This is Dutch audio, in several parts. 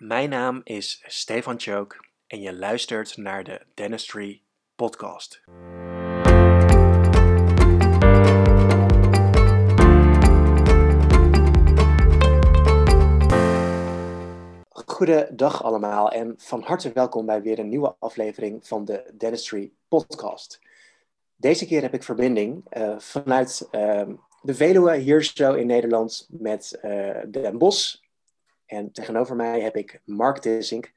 Mijn naam is Stefan Chook en je luistert naar de Dentistry Podcast. Goedendag allemaal en van harte welkom bij weer een nieuwe aflevering van de Dentistry Podcast. Deze keer heb ik verbinding uh, vanuit uh, de Veluwe hier zo in Nederland met uh, Den Bosch. En tegenover mij heb ik Mark Dissink,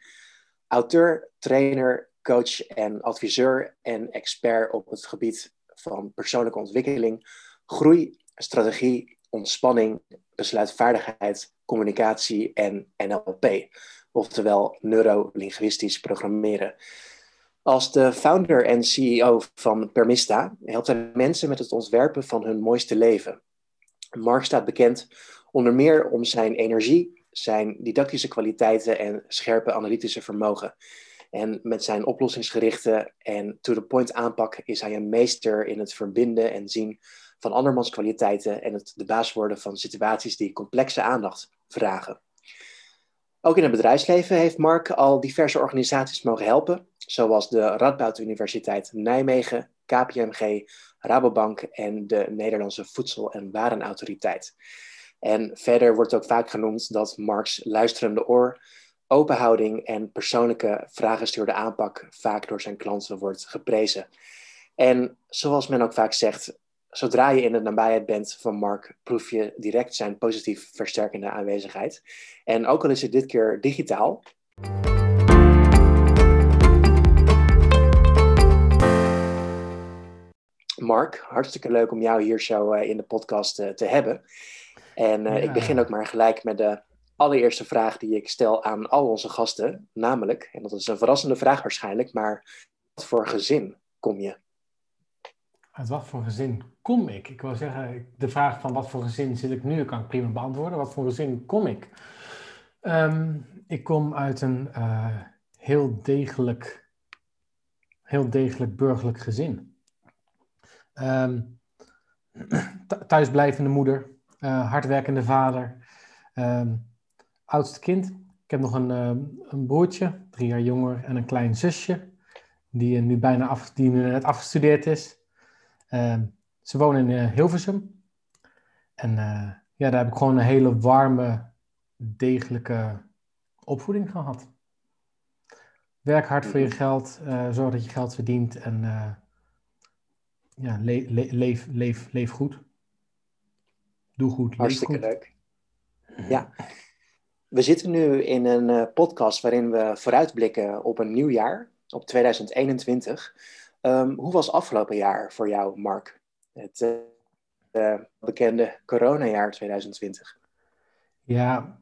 auteur, trainer, coach en adviseur en expert op het gebied van persoonlijke ontwikkeling, groei, strategie, ontspanning, besluitvaardigheid, communicatie en NLP, oftewel neurolinguistisch programmeren. Als de founder en CEO van Permista helpt hij mensen met het ontwerpen van hun mooiste leven. Mark staat bekend onder meer om zijn energie, zijn didactische kwaliteiten en scherpe analytische vermogen. En met zijn oplossingsgerichte en to-the-point aanpak is hij een meester in het verbinden en zien van andermans kwaliteiten en het de baas worden van situaties die complexe aandacht vragen. Ook in het bedrijfsleven heeft Mark al diverse organisaties mogen helpen, zoals de Radboud Universiteit Nijmegen, KPMG, Rabobank en de Nederlandse Voedsel- en Warenautoriteit. En verder wordt ook vaak genoemd dat Marks luisterende oor, openhouding en persoonlijke vragenstuurde aanpak vaak door zijn klanten wordt geprezen. En zoals men ook vaak zegt, zodra je in de nabijheid bent van Mark, proef je direct zijn positief versterkende aanwezigheid. En ook al is het dit keer digitaal. Mark, hartstikke leuk om jou hier zo in de podcast te hebben. En ja. ik begin ook maar gelijk met de allereerste vraag die ik stel aan al onze gasten. Namelijk, en dat is een verrassende vraag waarschijnlijk, maar wat voor gezin kom je? Uit wat voor gezin kom ik? Ik wil zeggen, de vraag van wat voor gezin zit ik nu, kan ik prima beantwoorden. Wat voor gezin kom ik? Um, ik kom uit een uh, heel degelijk, heel degelijk burgerlijk gezin. Um, thuisblijvende moeder, hardwerkende vader, uh, oudste kind. Ik heb nog een, uh, een broertje, drie jaar jonger, en een klein zusje, die nu bijna af, die nu net afgestudeerd is. Ehm, ze wonen in Hilversum. En ja, daar heb ik gewoon een hele warme, degelijke opvoeding gehad. Werk hard voor je geld, zorg dat je geld verdient en ja, le le leef, leef, leef goed. Doe goed. Hartstikke goed. leuk. Ja. We zitten nu in een uh, podcast waarin we vooruitblikken op een nieuw jaar, op 2021. Um, hoe was afgelopen jaar voor jou, Mark? Het uh, uh, bekende coronajaar 2020. Ja,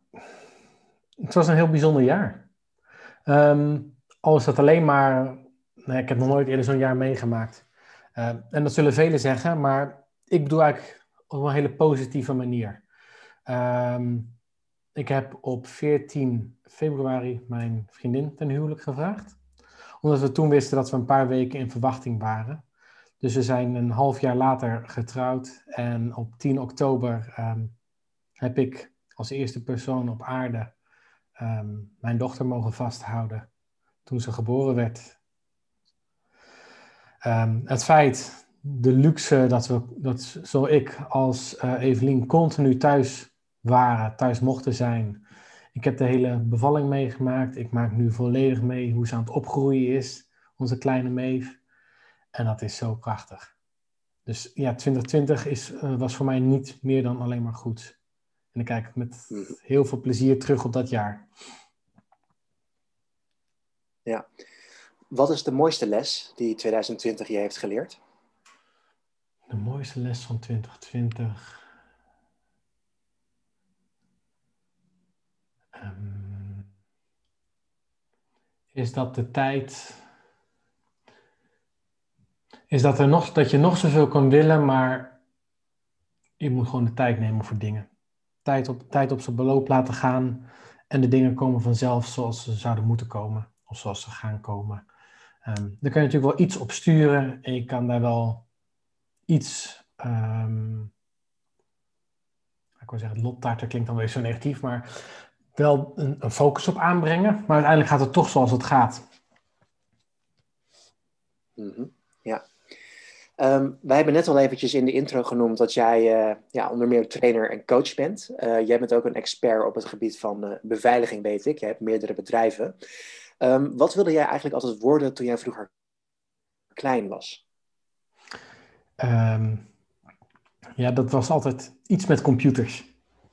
het was een heel bijzonder jaar. Um, al is dat alleen maar... Nee, ik heb nog nooit eerder zo'n jaar meegemaakt. en dat zullen velen zeggen, maar ik bedoel eigenlijk op een hele positieve manier. Um, ik heb op 14 februari mijn vriendin ten huwelijk gevraagd. Omdat we toen wisten dat we een paar weken in verwachting waren. Dus we zijn een half jaar later getrouwd. En op 10 oktober um, heb ik als eerste persoon op aarde um, mijn dochter mogen vasthouden. Toen ze geboren werd. het feit de luxe dat, we, dat zo ik als uh, Evelien continu thuis waren, thuis mochten zijn. Ik heb de hele bevalling meegemaakt. Ik maak nu volledig mee hoe ze aan het opgroeien is, onze kleine Meef. En dat is zo prachtig. Dus ja, 2020 is, uh, was voor mij niet meer dan alleen maar goed. En ik kijk met heel veel plezier terug op dat jaar. Ja. Wat is de mooiste les die 2020 je heeft geleerd? Mooiste les van 2020. Um, is dat de tijd. Is dat, er nog, dat je nog zoveel kan willen, maar je moet gewoon de tijd nemen voor dingen. Tijd op, tijd op zijn beloop laten gaan en de dingen komen vanzelf zoals ze zouden moeten komen, of zoals ze gaan komen. Um, daar kan je natuurlijk wel iets op sturen en je kan daar wel iets. Um, ik wil zeggen, lottaarten klinkt dan weer zo negatief, maar wel een, een, focus op aanbrengen, maar uiteindelijk gaat het toch zoals het gaat. Mhm. Ja. Um, wij hebben net al eventjes in de intro genoemd dat jij uh, ja, onder meer trainer en coach bent. Uh, jij bent ook een expert op het gebied van uh, beveiliging, weet ik. Je hebt meerdere bedrijven. Um, wat wilde jij eigenlijk altijd worden toen jij vroeger klein was? Um, ja, dat was altijd iets met computers.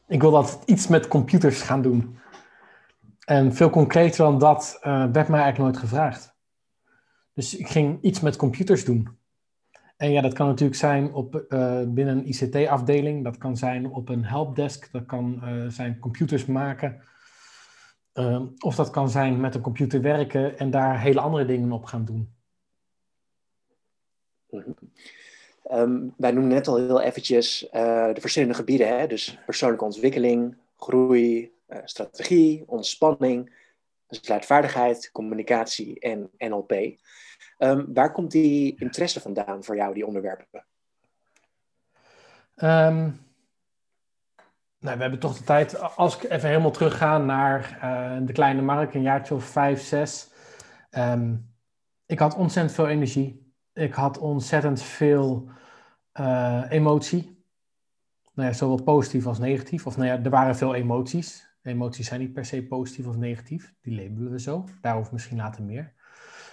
Ik wilde altijd iets met computers gaan doen. En veel concreter dan dat werd mij eigenlijk nooit gevraagd. Dus ik ging iets met computers doen. En ja, dat kan natuurlijk zijn op, uh, binnen een ICT-afdeling, dat kan zijn op een helpdesk, dat kan uh, zijn computers maken. Uh, of dat kan zijn met een computer werken en daar hele andere dingen op gaan doen. Um, wij noemen net al heel eventjes de verschillende gebieden, hè? dus persoonlijke ontwikkeling, groei, strategie, ontspanning, besluitvaardigheid, communicatie en NLP. Um, waar komt die interesse vandaan voor jou, die onderwerpen? Um, nou, we hebben toch de tijd, als ik even helemaal terugga naar uh, de kleine markt, een jaartje of vijf, zes. Ik had ontzettend veel energie. Ik had ontzettend veel uh, emotie. Nou ja, zowel positief als negatief. Of nou ja, er waren veel emoties. Emoties zijn niet per se positief of negatief. Die labelen we zo. Daarover misschien later meer.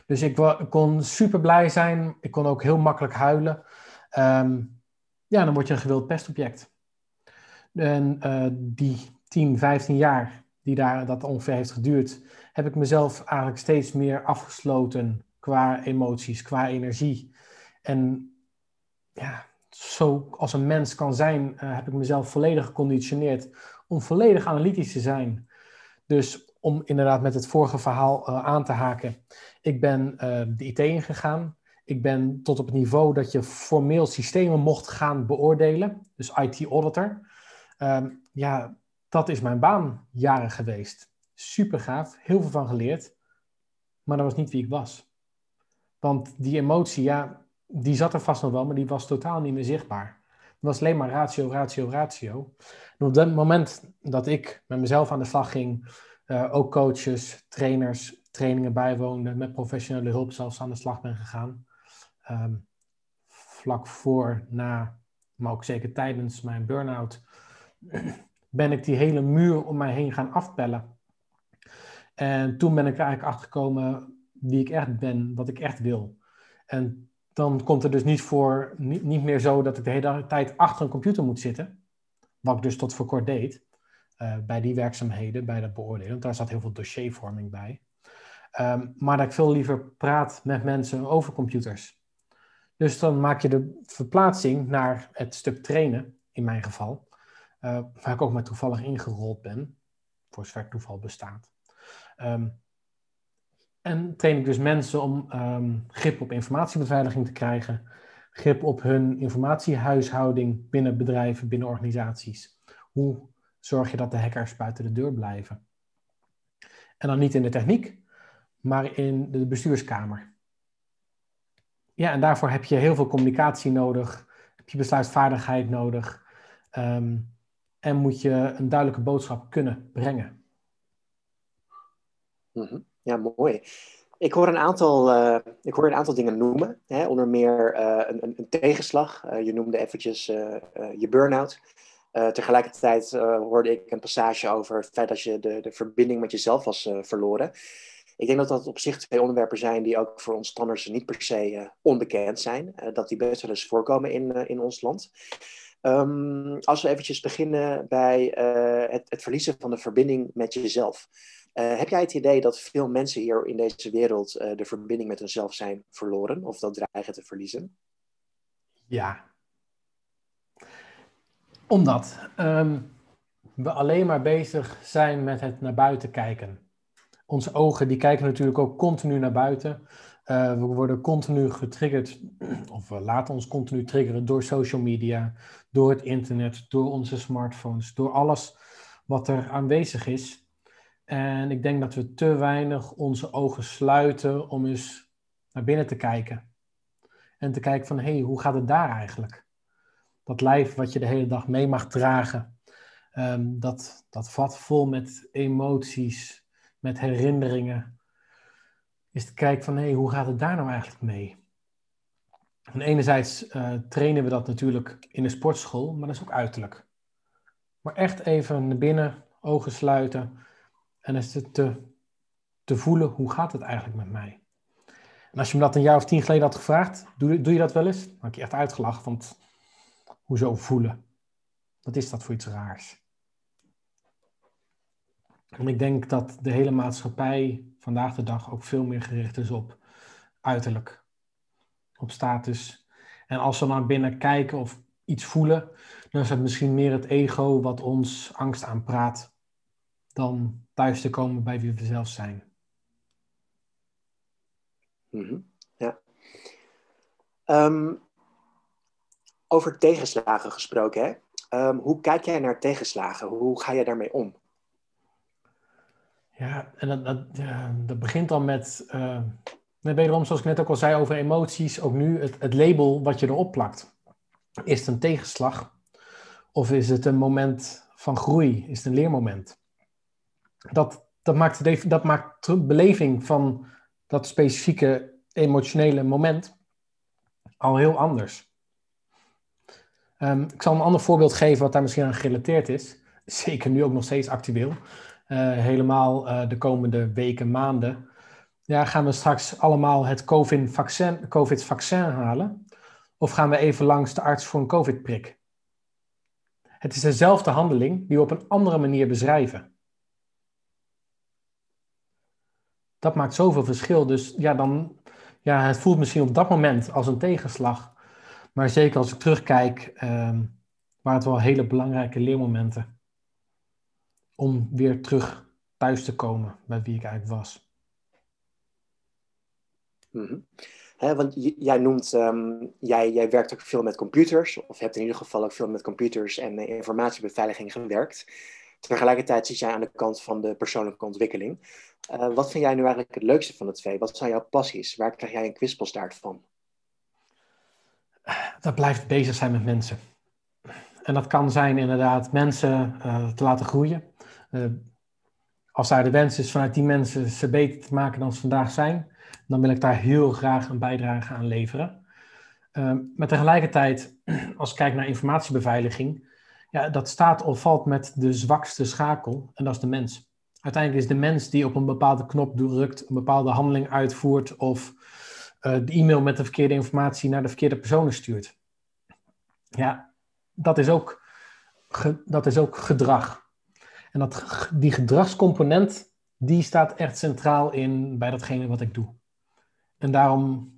Dus ik, kon super blij zijn. Ik kon ook heel makkelijk huilen. Um, ja, dan word je een gewild pestobject. En uh, die 10, 15 jaar die daar, dat ongeveer heeft geduurd, heb ik mezelf eigenlijk steeds meer afgesloten qua emoties, qua energie. En ja, zo als een mens kan zijn, uh, heb ik mezelf volledig geconditioneerd om volledig analytisch te zijn. Dus om inderdaad met het vorige verhaal uh, aan te haken. Ik ben uh, de IT ingegaan. Ik ben tot op het niveau dat je formeel systemen mocht gaan beoordelen. Dus IT-auditor. Um, ja, dat is mijn baan jaren geweest. Super gaaf, heel veel van geleerd. Maar dat was niet wie ik was. Want die emotie, ja, die zat er vast nog wel, maar die was totaal niet meer zichtbaar. Het was alleen maar ratio, ratio, ratio. En op dat moment dat ik met mezelf aan de slag ging, uh, ook coaches, trainers, trainingen bijwoonde, met professionele hulp zelfs aan de slag ben gegaan. Um, vlak voor, na, maar ook zeker tijdens mijn burn-out, ben ik die hele muur om mij heen gaan afpellen. En toen ben ik er eigenlijk achter gekomen wie ik echt ben, wat ik echt wil. En dan komt het dus niet, voor, niet, niet meer zo dat ik de hele tijd achter een computer moet zitten. Wat ik dus tot voor kort deed. Uh, bij die werkzaamheden, bij dat beoordelen. Want daar zat heel veel dossiervorming bij. Um, maar dat ik veel liever praat met mensen over computers. Dus dan maak je de verplaatsing naar het stuk trainen, in mijn geval. Uh, waar ik ook maar toevallig ingerold ben. Voor zover toeval bestaat. Um, en train ik dus mensen om um, grip op informatiebeveiliging te krijgen. Grip op hun informatiehuishouding binnen bedrijven, binnen organisaties. Hoe zorg je dat de hackers buiten de deur blijven? En dan niet in de techniek, maar in de bestuurskamer. Ja, en daarvoor heb je heel veel communicatie nodig, heb je besluitvaardigheid nodig um, en moet je een duidelijke boodschap kunnen brengen. Mhm. Ja, mooi. Ik hoor een aantal, uh, ik hoor een aantal dingen noemen, hè, onder meer uh, een, een, tegenslag. Uh, je noemde eventjes je burn-out. tegelijkertijd hoorde ik een passage over het feit dat je de, de verbinding met jezelf was verloren. Ik denk dat dat op zich twee onderwerpen zijn die ook voor ons standers niet per se onbekend zijn. Dat die best wel eens voorkomen in, in ons land. Um, als we eventjes beginnen bij het, het, verliezen van de verbinding met jezelf. Heb jij het idee dat veel mensen hier in deze wereld de verbinding met hunzelf zijn verloren of dat dreigen te verliezen? Ja. Omdat um, we alleen maar bezig zijn met het naar buiten kijken onze ogen die kijken natuurlijk ook continu naar buiten. Uh, we worden continu getriggerd, of we laten ons continu triggeren door social media, door het internet, door onze smartphones, door alles wat er aanwezig is. En ik denk dat we te weinig onze ogen sluiten om eens naar binnen te kijken. En te kijken van, hé, hey, hoe gaat het daar eigenlijk? Dat lijf wat je de hele dag mee mag dragen. Um, dat, dat vat vol met emoties, met herinneringen. Is te kijken van, hé, hey, hoe gaat het daar nou eigenlijk mee? En enerzijds uh, trainen we dat natuurlijk in de sportschool, maar dat is ook uiterlijk. Maar echt even naar binnen, ogen sluiten en is het te, te voelen, hoe gaat het eigenlijk met mij? En als je me dat een jaar of tien geleden had gevraagd, doe, doe je dat wel eens? Dan had ik je echt uitgelachen, want hoezo voelen? Wat is dat voor iets raars? En ik denk dat de hele maatschappij vandaag de dag ook veel meer gericht is op uiterlijk, op status. En als we naar binnen kijken of iets voelen, dan is het misschien meer het ego wat ons angst aanpraat dan thuis te komen bij wie we zelf zijn. Mhm, ja. Ehm, over tegenslagen gesproken, hè? Ehm, hoe kijk jij naar tegenslagen? Hoe ga je daarmee om? Ja, en dat, dat, dat begint dan met, uh, wederom zoals ik net ook al zei over emoties, ook nu het, het label wat je erop plakt. Is het een tegenslag of is het een moment van groei? Is het een leermoment? Dat, dat, maakt, de, dat maakt de beleving van dat specifieke emotionele moment al heel anders. Um, ik zal een ander voorbeeld geven wat daar misschien aan gerelateerd is. Zeker nu ook nog steeds actueel. Uh, helemaal uh, de komende weken, maanden. Ja, gaan we straks allemaal het COVID-vaccin COVID -vaccin halen? Of gaan we even langs de arts voor een COVID-prik? Het is dezelfde handeling die we op een andere manier beschrijven. Dat maakt zoveel verschil. Dus ja, dan, ja, het voelt misschien op dat moment als een tegenslag. Maar zeker als ik terugkijk, eh, waren het wel hele belangrijke leermomenten. Om weer terug thuis te komen bij wie ik eigenlijk was. Mm want jij noemt, um, jij, jij werkt ook veel met computers, of hebt in ieder geval ook veel met computers en uh, informatiebeveiliging gewerkt. Tegelijkertijd zit jij aan de kant van de persoonlijke ontwikkeling. Uh, wat vind jij nu eigenlijk het leukste van het twee? Wat zijn jouw passies? Waar krijg jij een kwispelstaart van? Dat blijft bezig zijn met mensen. En dat kan zijn inderdaad mensen uh, te laten groeien. als daar de wens is vanuit die mensen ze beter te maken dan ze vandaag zijn, dan wil ik daar heel graag een bijdrage aan leveren. Maar tegelijkertijd, als ik kijk naar informatiebeveiliging, ja, dat staat of valt met de zwakste schakel, en dat is de mens. Uiteindelijk is de mens die op een bepaalde knop drukt, een bepaalde handeling uitvoert of uh, de e-mail met de verkeerde informatie naar de verkeerde personen stuurt. Ja, dat is ook, dat is ook gedrag. En dat, die gedragscomponent, die staat echt centraal in bij datgene wat ik doe. En daarom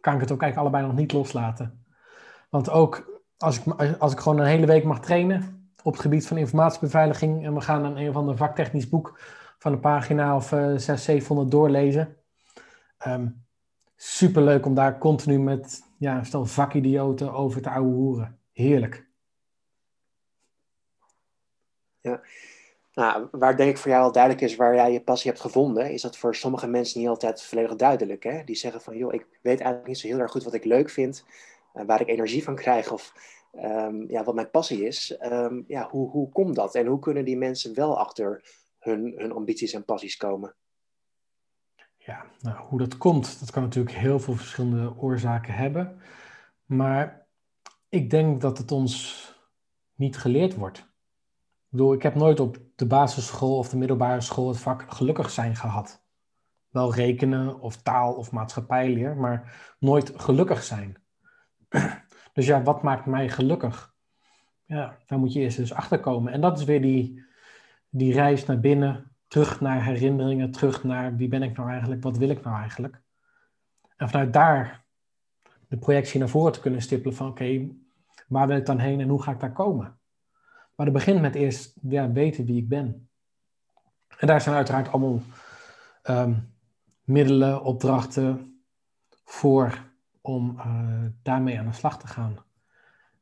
kan ik het ook eigenlijk allebei nog niet loslaten. Want ook als ik, als ik gewoon een hele week mag trainen op het gebied van informatiebeveiliging en we gaan een, een of ander vaktechnisch boek van een pagina of uh, 600, 700 doorlezen. Um, superleuk om daar continu met ja, stel vakidioten over te ouwe hoeren. Heerlijk. Ja, nou, waar denk ik voor jou al duidelijk is waar jij je passie hebt gevonden, is dat voor sommige mensen niet altijd volledig duidelijk. Hè? Die zeggen van, joh, ik weet eigenlijk niet zo heel erg goed wat ik leuk vind, uh, waar ik energie van krijg of um, ja, wat mijn passie is. Um, ja, hoe, hoe komt dat? En hoe kunnen die mensen wel achter hun, hun ambities en passies komen? Ja, nou, hoe dat komt, dat kan natuurlijk heel veel verschillende oorzaken hebben. Maar ik denk dat het ons niet geleerd wordt bedoel, ik heb nooit op de basisschool of de middelbare school het vak gelukkig zijn gehad. Wel rekenen of taal of maatschappijleer, maar nooit gelukkig zijn. Dus ja, wat maakt mij gelukkig? Ja, daar moet je eerst eens achter komen. En dat is weer die, die reis naar binnen, terug naar herinneringen, terug naar wie ben ik nou eigenlijk, wat wil ik nou eigenlijk? En vanuit daar de projectie naar voren te kunnen stippelen van oké, waar wil ik dan heen en hoe ga ik daar komen? Maar dat begint met eerst ja, weten wie ik ben. En daar zijn uiteraard allemaal ehm, middelen, opdrachten voor om uh, daarmee aan de slag te gaan.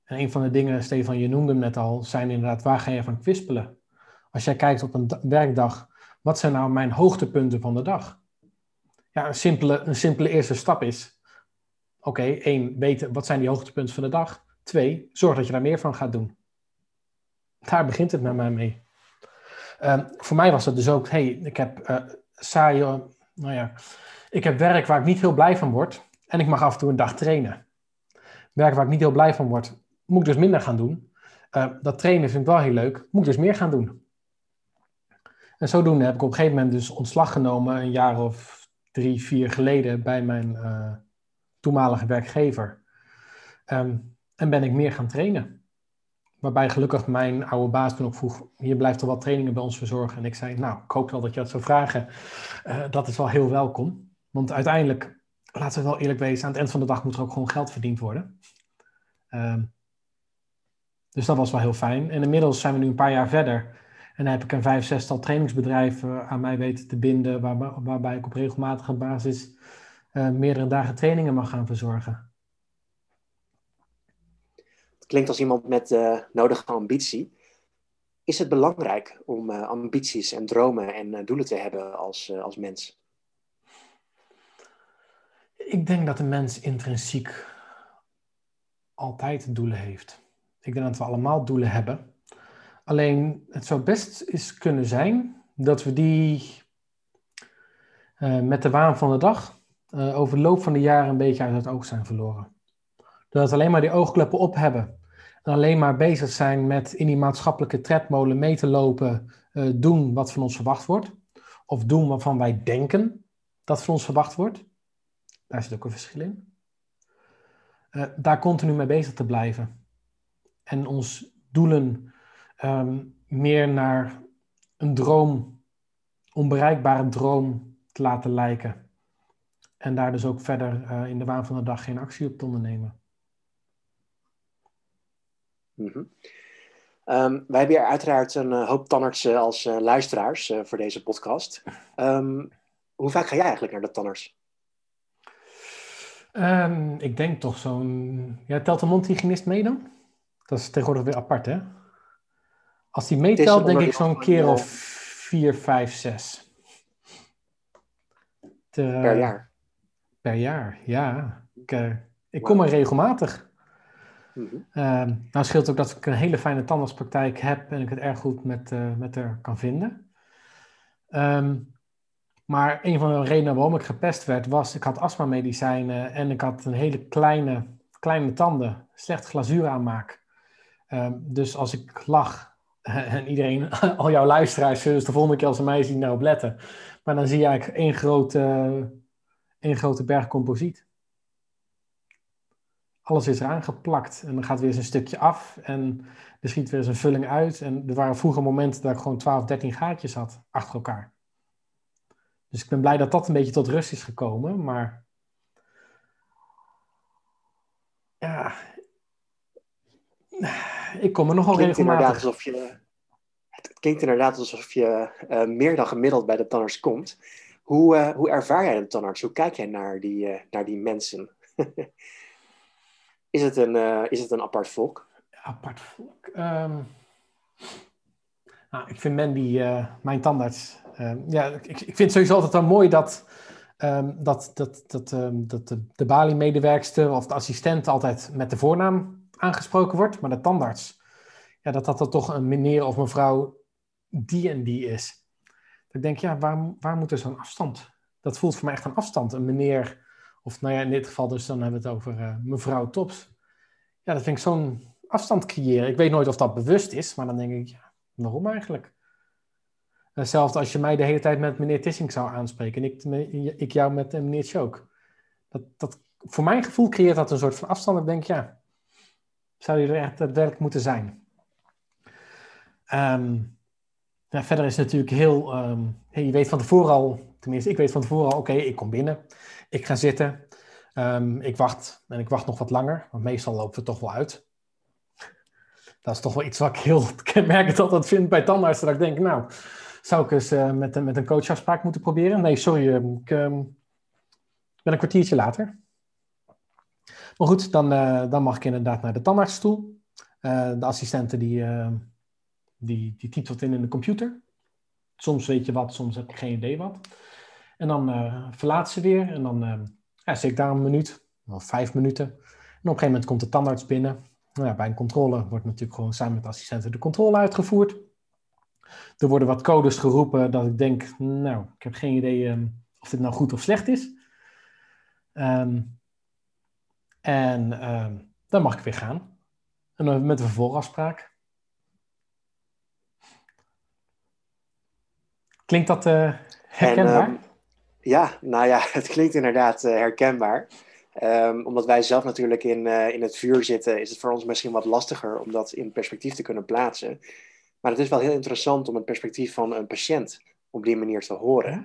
En een van de dingen, Stefan, je noemde net al, zijn inderdaad, waar ga je van kwispelen? Als jij kijkt op een werkdag, wat zijn nou mijn hoogtepunten van de dag? Ja, een simpele, een simpele eerste stap is, oké, één, weten wat zijn die hoogtepunten van de dag. Twee, zorg dat je daar meer van gaat doen. Daar begint het met mij mee. Ehm, voor mij was het dus ook, hey, ik heb uh, nou ja, ik heb werk waar ik niet heel blij van word en ik mag af en toe een dag trainen. Werk waar ik niet heel blij van word, moet ik dus minder gaan doen. Uh, dat trainen vind ik wel heel leuk, moet ik dus meer gaan doen. En zodoende heb ik op een gegeven moment dus ontslag genomen, een jaar of drie, vier geleden, bij mijn uh, toenmalige werkgever. Um, en ben ik meer gaan trainen. Waarbij gelukkig mijn oude baas toen ook vroeg, hier blijft er wat trainingen bij ons verzorgen. En ik zei, nou, ik hoop wel dat je dat zou vragen. Uh, dat is wel heel welkom. Want uiteindelijk, laten we wel eerlijk wezen, aan het eind van de dag moet er ook gewoon geld verdiend worden. Uh, dus dat was wel heel fijn. En inmiddels zijn we nu een paar jaar verder. En dan heb ik een vijf, zestal trainingsbedrijven aan mij weten te binden, waar, waarbij ik op regelmatige basis uh, meerdere dagen trainingen mag gaan verzorgen. Het klinkt als iemand met uh, nodige ambitie. Is het belangrijk om ambities en dromen en doelen te hebben als, als mens? Ik denk dat de mens intrinsiek altijd doelen heeft. Ik denk dat we allemaal doelen hebben. Alleen het zou best eens kunnen zijn dat we die uh, met de waan van de dag uh, over de loop van de jaren een beetje uit het oog zijn verloren. Doordat we alleen maar die oogkleppen op hebben en alleen maar bezig zijn met in die maatschappelijke tredmolen mee te lopen, uh, doen wat van ons verwacht wordt. Of doen waarvan wij denken dat van ons verwacht wordt. Daar zit ook een verschil in. daar continu mee bezig te blijven. En ons doelen um, meer naar een droom, onbereikbare droom te laten lijken. En daar dus ook verder uh, in de waan van de dag geen actie op te ondernemen. -hmm. um, wij hebben hier uiteraard een uh, hoop tandartsen als uh, luisteraars voor deze podcast. Um, hoe vaak ga jij eigenlijk naar de tandarts? Ehm, ik denk toch zo'n... Ja, telt de mondhygiënist mee dan? Dat is tegenwoordig weer apart, hè? Als die meetelt, denk ik zo'n keer of vier, vijf, zes. Te, per jaar? Per jaar, ja. Ik, uh, ik kom er regelmatig. Mm -hmm. uh, nou scheelt ook dat ik een hele fijne tandartspraktijk heb en ik het erg goed met, uh, met haar kan vinden. Um, maar een van de redenen waarom ik gepest werd was, ik had astma-medicijnen en ik had een hele kleine, kleine tanden, slecht glazuur aanmaak. Um, dus als ik lag en iedereen, al jouw luisteraars, zullen de volgende keer als ze mij zien nou op letten. Maar dan zie je eigenlijk één grote, één grote berg composiet. Alles is eraan geplakt en dan gaat weer eens een stukje af en er schiet weer eens een vulling uit. En er waren vroeger momenten dat ik gewoon 12, 13 gaatjes had achter elkaar. Dus ik ben blij dat dat een beetje tot rust is gekomen, maar ja, ik kom er nogal regelmatig. Alsof je, het klinkt inderdaad alsof je uh, meer dan gemiddeld bij de tandarts komt. Hoe, uh, hoe ervaar jij de tandarts? Hoe kijk jij naar die, uh, naar die mensen? is, het een, is het een apart volk? Apart volk? Um, nou, ik vind Mandy, mijn tandarts... ja, ik, ik vind het sowieso altijd wel mooi dat... Um, dat, dat, dat, um, dat de, de Bali-medewerkster of de assistent altijd met de voornaam aangesproken wordt, maar de tandarts, ja, dat dat dan toch een meneer of mevrouw die en die is. Ik denk, ja, waar, waar moet er zo'n afstand? Dat voelt voor mij echt een afstand. Een meneer, of nou ja, in dit geval dus dan hebben we het over uh, mevrouw Tops. Ja, dat vind ik zo'n afstand creëren. Ik weet nooit of dat bewust is, maar dan denk ik, ja, waarom eigenlijk? Hetzelfde als je mij de hele tijd met meneer Tissing zou aanspreken en ik, ik jou met meneer Choke. Dat, dat, voor mijn gevoel creëert dat een soort van afstand. Ik denk, ja, zou je er echt daadwerkelijk moeten zijn. Ja, verder is het natuurlijk heel, um, je weet van tevoren al, tenminste ik weet van tevoren al, oké, ik kom binnen, ik ga zitten, um, ik wacht en ik wacht nog wat langer, want meestal lopen we toch wel uit. Dat is toch wel iets wat ik heel kenmerkend altijd vind bij tandartsen, dat ik denk, nou, zou ik eens uh, met, met een coachafspraak moeten proberen? Nee, sorry, ik ben een kwartiertje later. Maar goed, dan, dan mag ik inderdaad naar de tandarts toe. De assistente die, die, die wat in in de computer. Soms weet je wat, soms heb ik geen idee wat. En dan verlaat ze weer en dan ja, zit ik daar een minuut, of vijf minuten. En op een gegeven moment komt de tandarts binnen. Nou ja, bij een controle wordt natuurlijk gewoon samen met de assistenten de controle uitgevoerd. Er worden wat codes geroepen dat ik denk, nou, ik heb geen idee ehm, of dit nou goed of slecht is. Ehm, en ehm, dan mag ik weer gaan. En dan met een vervolgafspraak. Klinkt dat uh, herkenbaar? ja, nou ja, het klinkt inderdaad uh, herkenbaar. Omdat wij zelf natuurlijk in, uh, in het vuur zitten, is het voor ons misschien wat lastiger om dat in perspectief te kunnen plaatsen. Maar het is wel heel interessant om het perspectief van een patiënt op die manier te horen.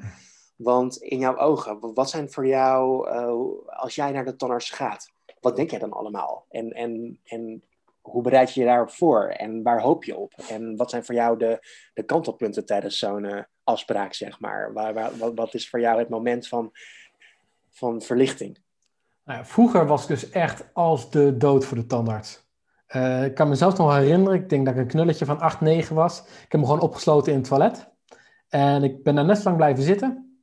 Want in jouw ogen, wat zijn voor jou, uh, als jij naar de tandarts gaat, wat denk jij dan allemaal? En, en, en hoe bereid je je daarop voor? En waar hoop je op? En wat zijn voor jou de, de kantelpunten tijdens zo'n uh, afspraak, zeg maar? Waar, waar, wat, wat is voor jou het moment van, van verlichting? Nou ja, vroeger was ik dus echt als de dood voor de tandarts. Uh, ik kan mezelf nog herinneren, ik denk dat ik een knulletje van 8, 9 was. Ik heb me gewoon opgesloten in het toilet. En ik ben daar net lang blijven zitten,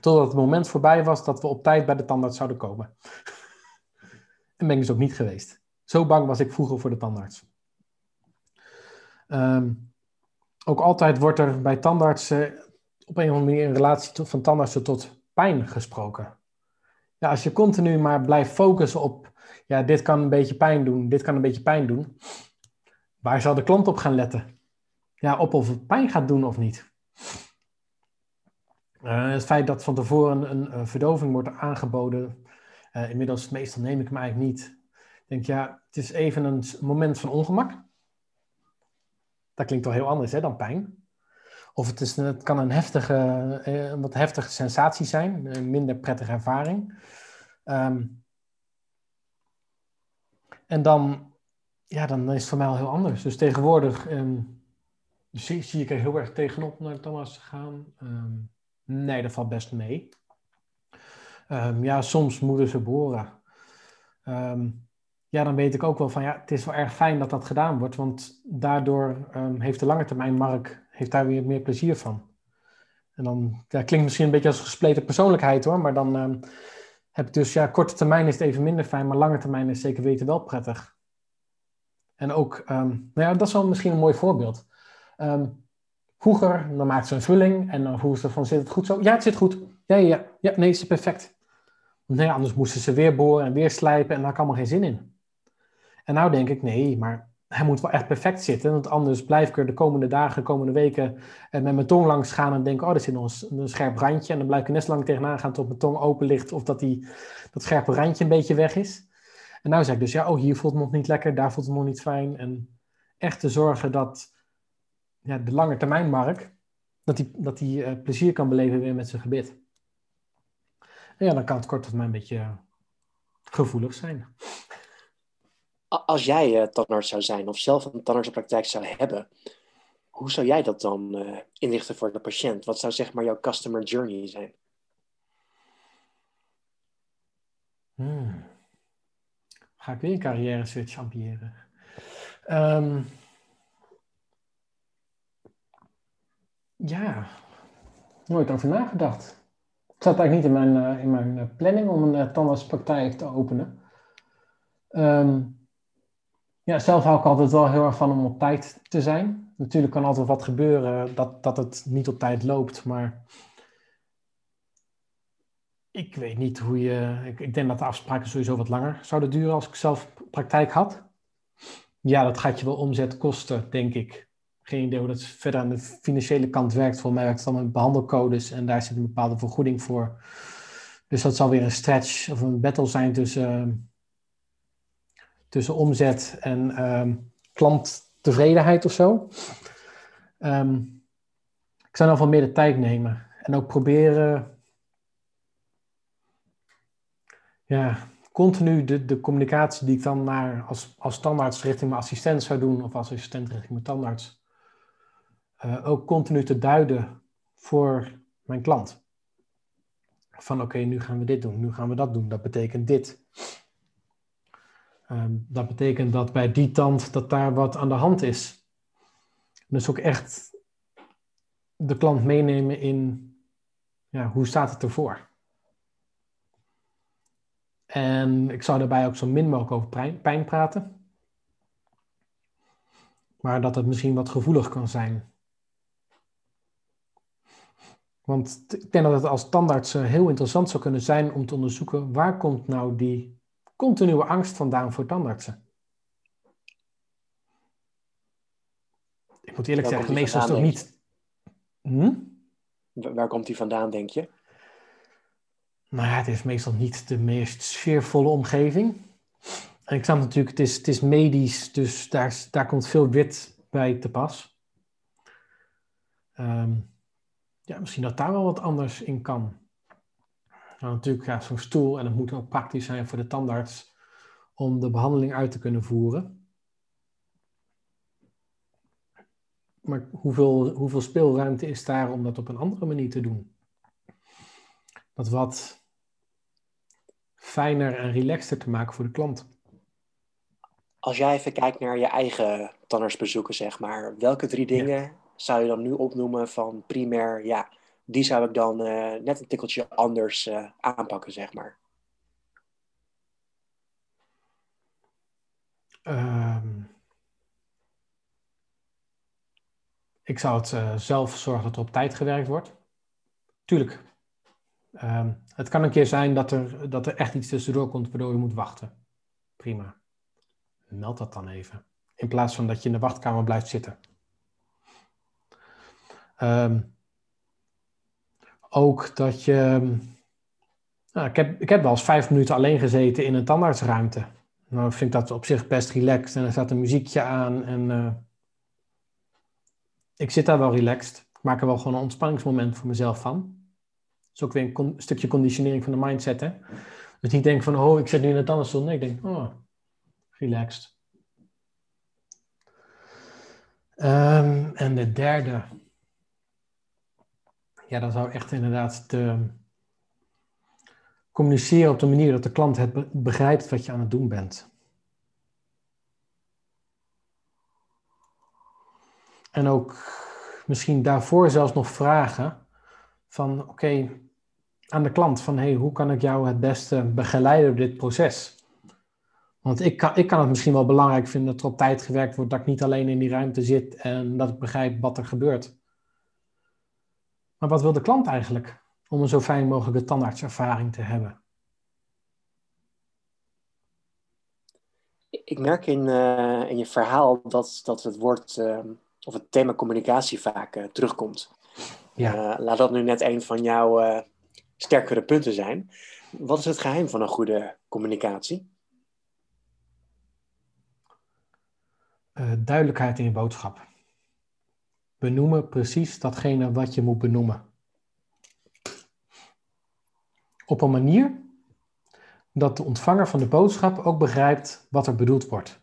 totdat het moment voorbij was dat we op tijd bij de tandarts zouden komen. en ben ik dus ook niet geweest. Zo bang was ik vroeger voor de tandarts. Um, ook altijd wordt er bij tandartsen op een of andere manier in relatie van tandartsen tot pijn gesproken. Ja, als je continu maar blijft focussen op, ja, dit kan een beetje pijn doen, dit kan een beetje pijn doen, waar zal de klant op gaan letten? Ja, op of het pijn gaat doen of niet. Uh, het feit dat van tevoren een, verdoving wordt aangeboden, uh, inmiddels meestal neem ik hem eigenlijk niet. Ik denk, ja, het is even een moment van ongemak. Dat klinkt wel heel anders hè, dan pijn. Of het, is, het kan een, heftige, eh, een wat heftige sensatie zijn, een minder prettige ervaring. Um, en dan, ja, dan is het voor mij al heel anders. Dus tegenwoordig um, zie, ik er heel erg tegenop naar Thomas te gaan. Um, nee, dat valt best mee. ja, soms moeten ze boren. ja, dan weet ik ook wel van ja, het is wel erg fijn dat dat gedaan wordt, want daardoor heeft de lange termijn markt heeft daar weer meer plezier van. En dan ja, klinkt misschien een beetje als gespleten persoonlijkheid hoor, maar dan heb dus, ja, korte termijn is het even minder fijn, maar lange termijn is zeker weten wel prettig. En ook, um, nou ja, dat is wel misschien een mooi voorbeeld. Um, vroeger, dan maakte ze een vulling en dan vroeg ze van, zit het goed zo? Ja, het zit goed. Ja, ja, ja, nee, het is perfect. Nee, anders moesten ze weer boren en weer slijpen en daar ik allemaal geen zin in. En nou denk ik, nee, maar hij moet wel echt perfect zitten. Want anders blijf ik er de komende dagen, de komende weken eh, met mijn tong langs gaan en denken, oh, er zit nog een, scherp randje. En dan blijf ik net zo lang tegenaan gaan tot mijn tong open ligt of dat die, dat scherpe randje een beetje weg is. En nou zeg ik dus, ja, oh, hier voelt het nog niet lekker, daar voelt het nog niet fijn. En echt te zorgen dat ja, de lange termijn Mark, dat die, dat die uh, plezier kan beleven weer met zijn gebit. En ja, dan kan het kort termijn een beetje gevoelig zijn als jij uh, tandarts zou zijn of zelf een tandartspraktijk zou hebben, hoe zou jij dat dan uh, inrichten voor de patiënt? Wat zou zeg maar jouw customer journey zijn? Hmm. Ga ik weer een carrière switch ambiëren? Um, ja, nooit over nagedacht. Het zat eigenlijk niet in mijn, uh, in mijn planning om een tandartspraktijk te openen. Um, ja, zelf hou ik altijd wel heel erg van om op tijd te zijn. Natuurlijk kan altijd wat gebeuren dat, dat het niet op tijd loopt, maar ik weet niet hoe je. Ik, ik denk dat de afspraken sowieso wat langer zouden duren als ik zelf praktijk had. Ja, dat gaat je wel omzet kosten, denk ik. Geen idee hoe dat verder aan de financiële kant werkt. Voor mij werkt het dan met behandelcodes en daar zit een bepaalde vergoeding voor. Dus dat zal weer een stretch of een battle zijn tussen tussen omzet en um, klanttevredenheid of zo. Um, ik zou dan van meer de tijd nemen en ook proberen, ja, continu de, de communicatie die ik dan naar als, als standaards richting mijn assistent zou doen of als assistent richting mijn tandarts, uh, ook continu te duiden voor mijn klant. Van oké, nu gaan we dit doen, nu gaan we dat doen, dat betekent dit. Um, dat betekent dat bij die tand dat daar wat aan de hand is. Dus ook echt de klant meenemen in ja, hoe staat het ervoor. En ik zou daarbij ook zo min mogelijk over pijn, praten. maar dat het misschien wat gevoelig kan zijn. Want ik denk dat het als tandarts heel interessant zou kunnen zijn om te onderzoeken waar komt nou die continue angst vandaan voor tandartsen. Ik moet eerlijk zeggen, meestal is het toch niet. Hm? Waar komt die vandaan, denk je? Nou ja, het is meestal niet de meest sfeervolle omgeving. En ik snap natuurlijk, het is, het is medisch, dus daar, daar komt veel wit bij te pas. Um, ja, misschien dat daar wel wat anders in kan. Nou, natuurlijk, ja, zo'n stoel, en het moet ook praktisch zijn voor de tandarts om de behandeling uit te kunnen voeren. Maar hoeveel, hoeveel speelruimte is daar om dat op een andere manier te doen? Dat wat fijner en relaxter te maken voor de klant. Als jij even kijkt naar je eigen tandartsbezoeken, zeg maar, welke drie dingen zou je dan nu opnoemen van primair, ja, die zou ik dan uh, net een tikkeltje anders uh, aanpakken, zeg maar? Um, ik zou het uh, zelf zorgen dat er op tijd gewerkt wordt. Tuurlijk. Um, het kan een keer zijn dat er, dat er echt iets tussendoor komt waardoor je moet wachten. Prima. Meld dat dan even. In plaats van dat je in de wachtkamer blijft zitten. Um, ook dat je. Nou, ik, heb, ik heb wel eens vijf minuten alleen gezeten in een tandartsruimte. Nou, vind ik dat op zich best relaxed. En er staat een muziekje aan. En uh, ik zit daar wel relaxed. Ik maak er wel gewoon een ontspanningsmoment voor mezelf van. Dat is ook weer een, stukje conditionering van de mindset. Hè? Dus niet denk van, oh, ik zit nu in een tandartsstoel. Nee, ik denk, oh, relaxed. Um, en de derde ja, dan zou echt inderdaad te communiceren op de manier dat de klant het begrijpt wat je aan het doen bent. En ook misschien daarvoor zelfs nog vragen van oké, aan de klant van hey, hoe kan ik jou het beste begeleiden op dit proces? Want ik kan, ik kan het misschien wel belangrijk vinden dat er op tijd gewerkt wordt, dat ik niet alleen in die ruimte zit en dat ik begrijp wat er gebeurt. Maar wat wil de klant eigenlijk om een zo fijn mogelijke tandartservaring te hebben? Ik merk in, uh, in je verhaal dat, dat het woord uh, of het thema communicatie vaak uh, terugkomt. Ja. laat dat nu net een van jouw sterkere punten zijn. Wat is het geheim van een goede communicatie? duidelijkheid in je boodschap. Benoemen precies datgene wat je moet benoemen. Op een manier dat de ontvanger van de boodschap ook begrijpt wat er bedoeld wordt.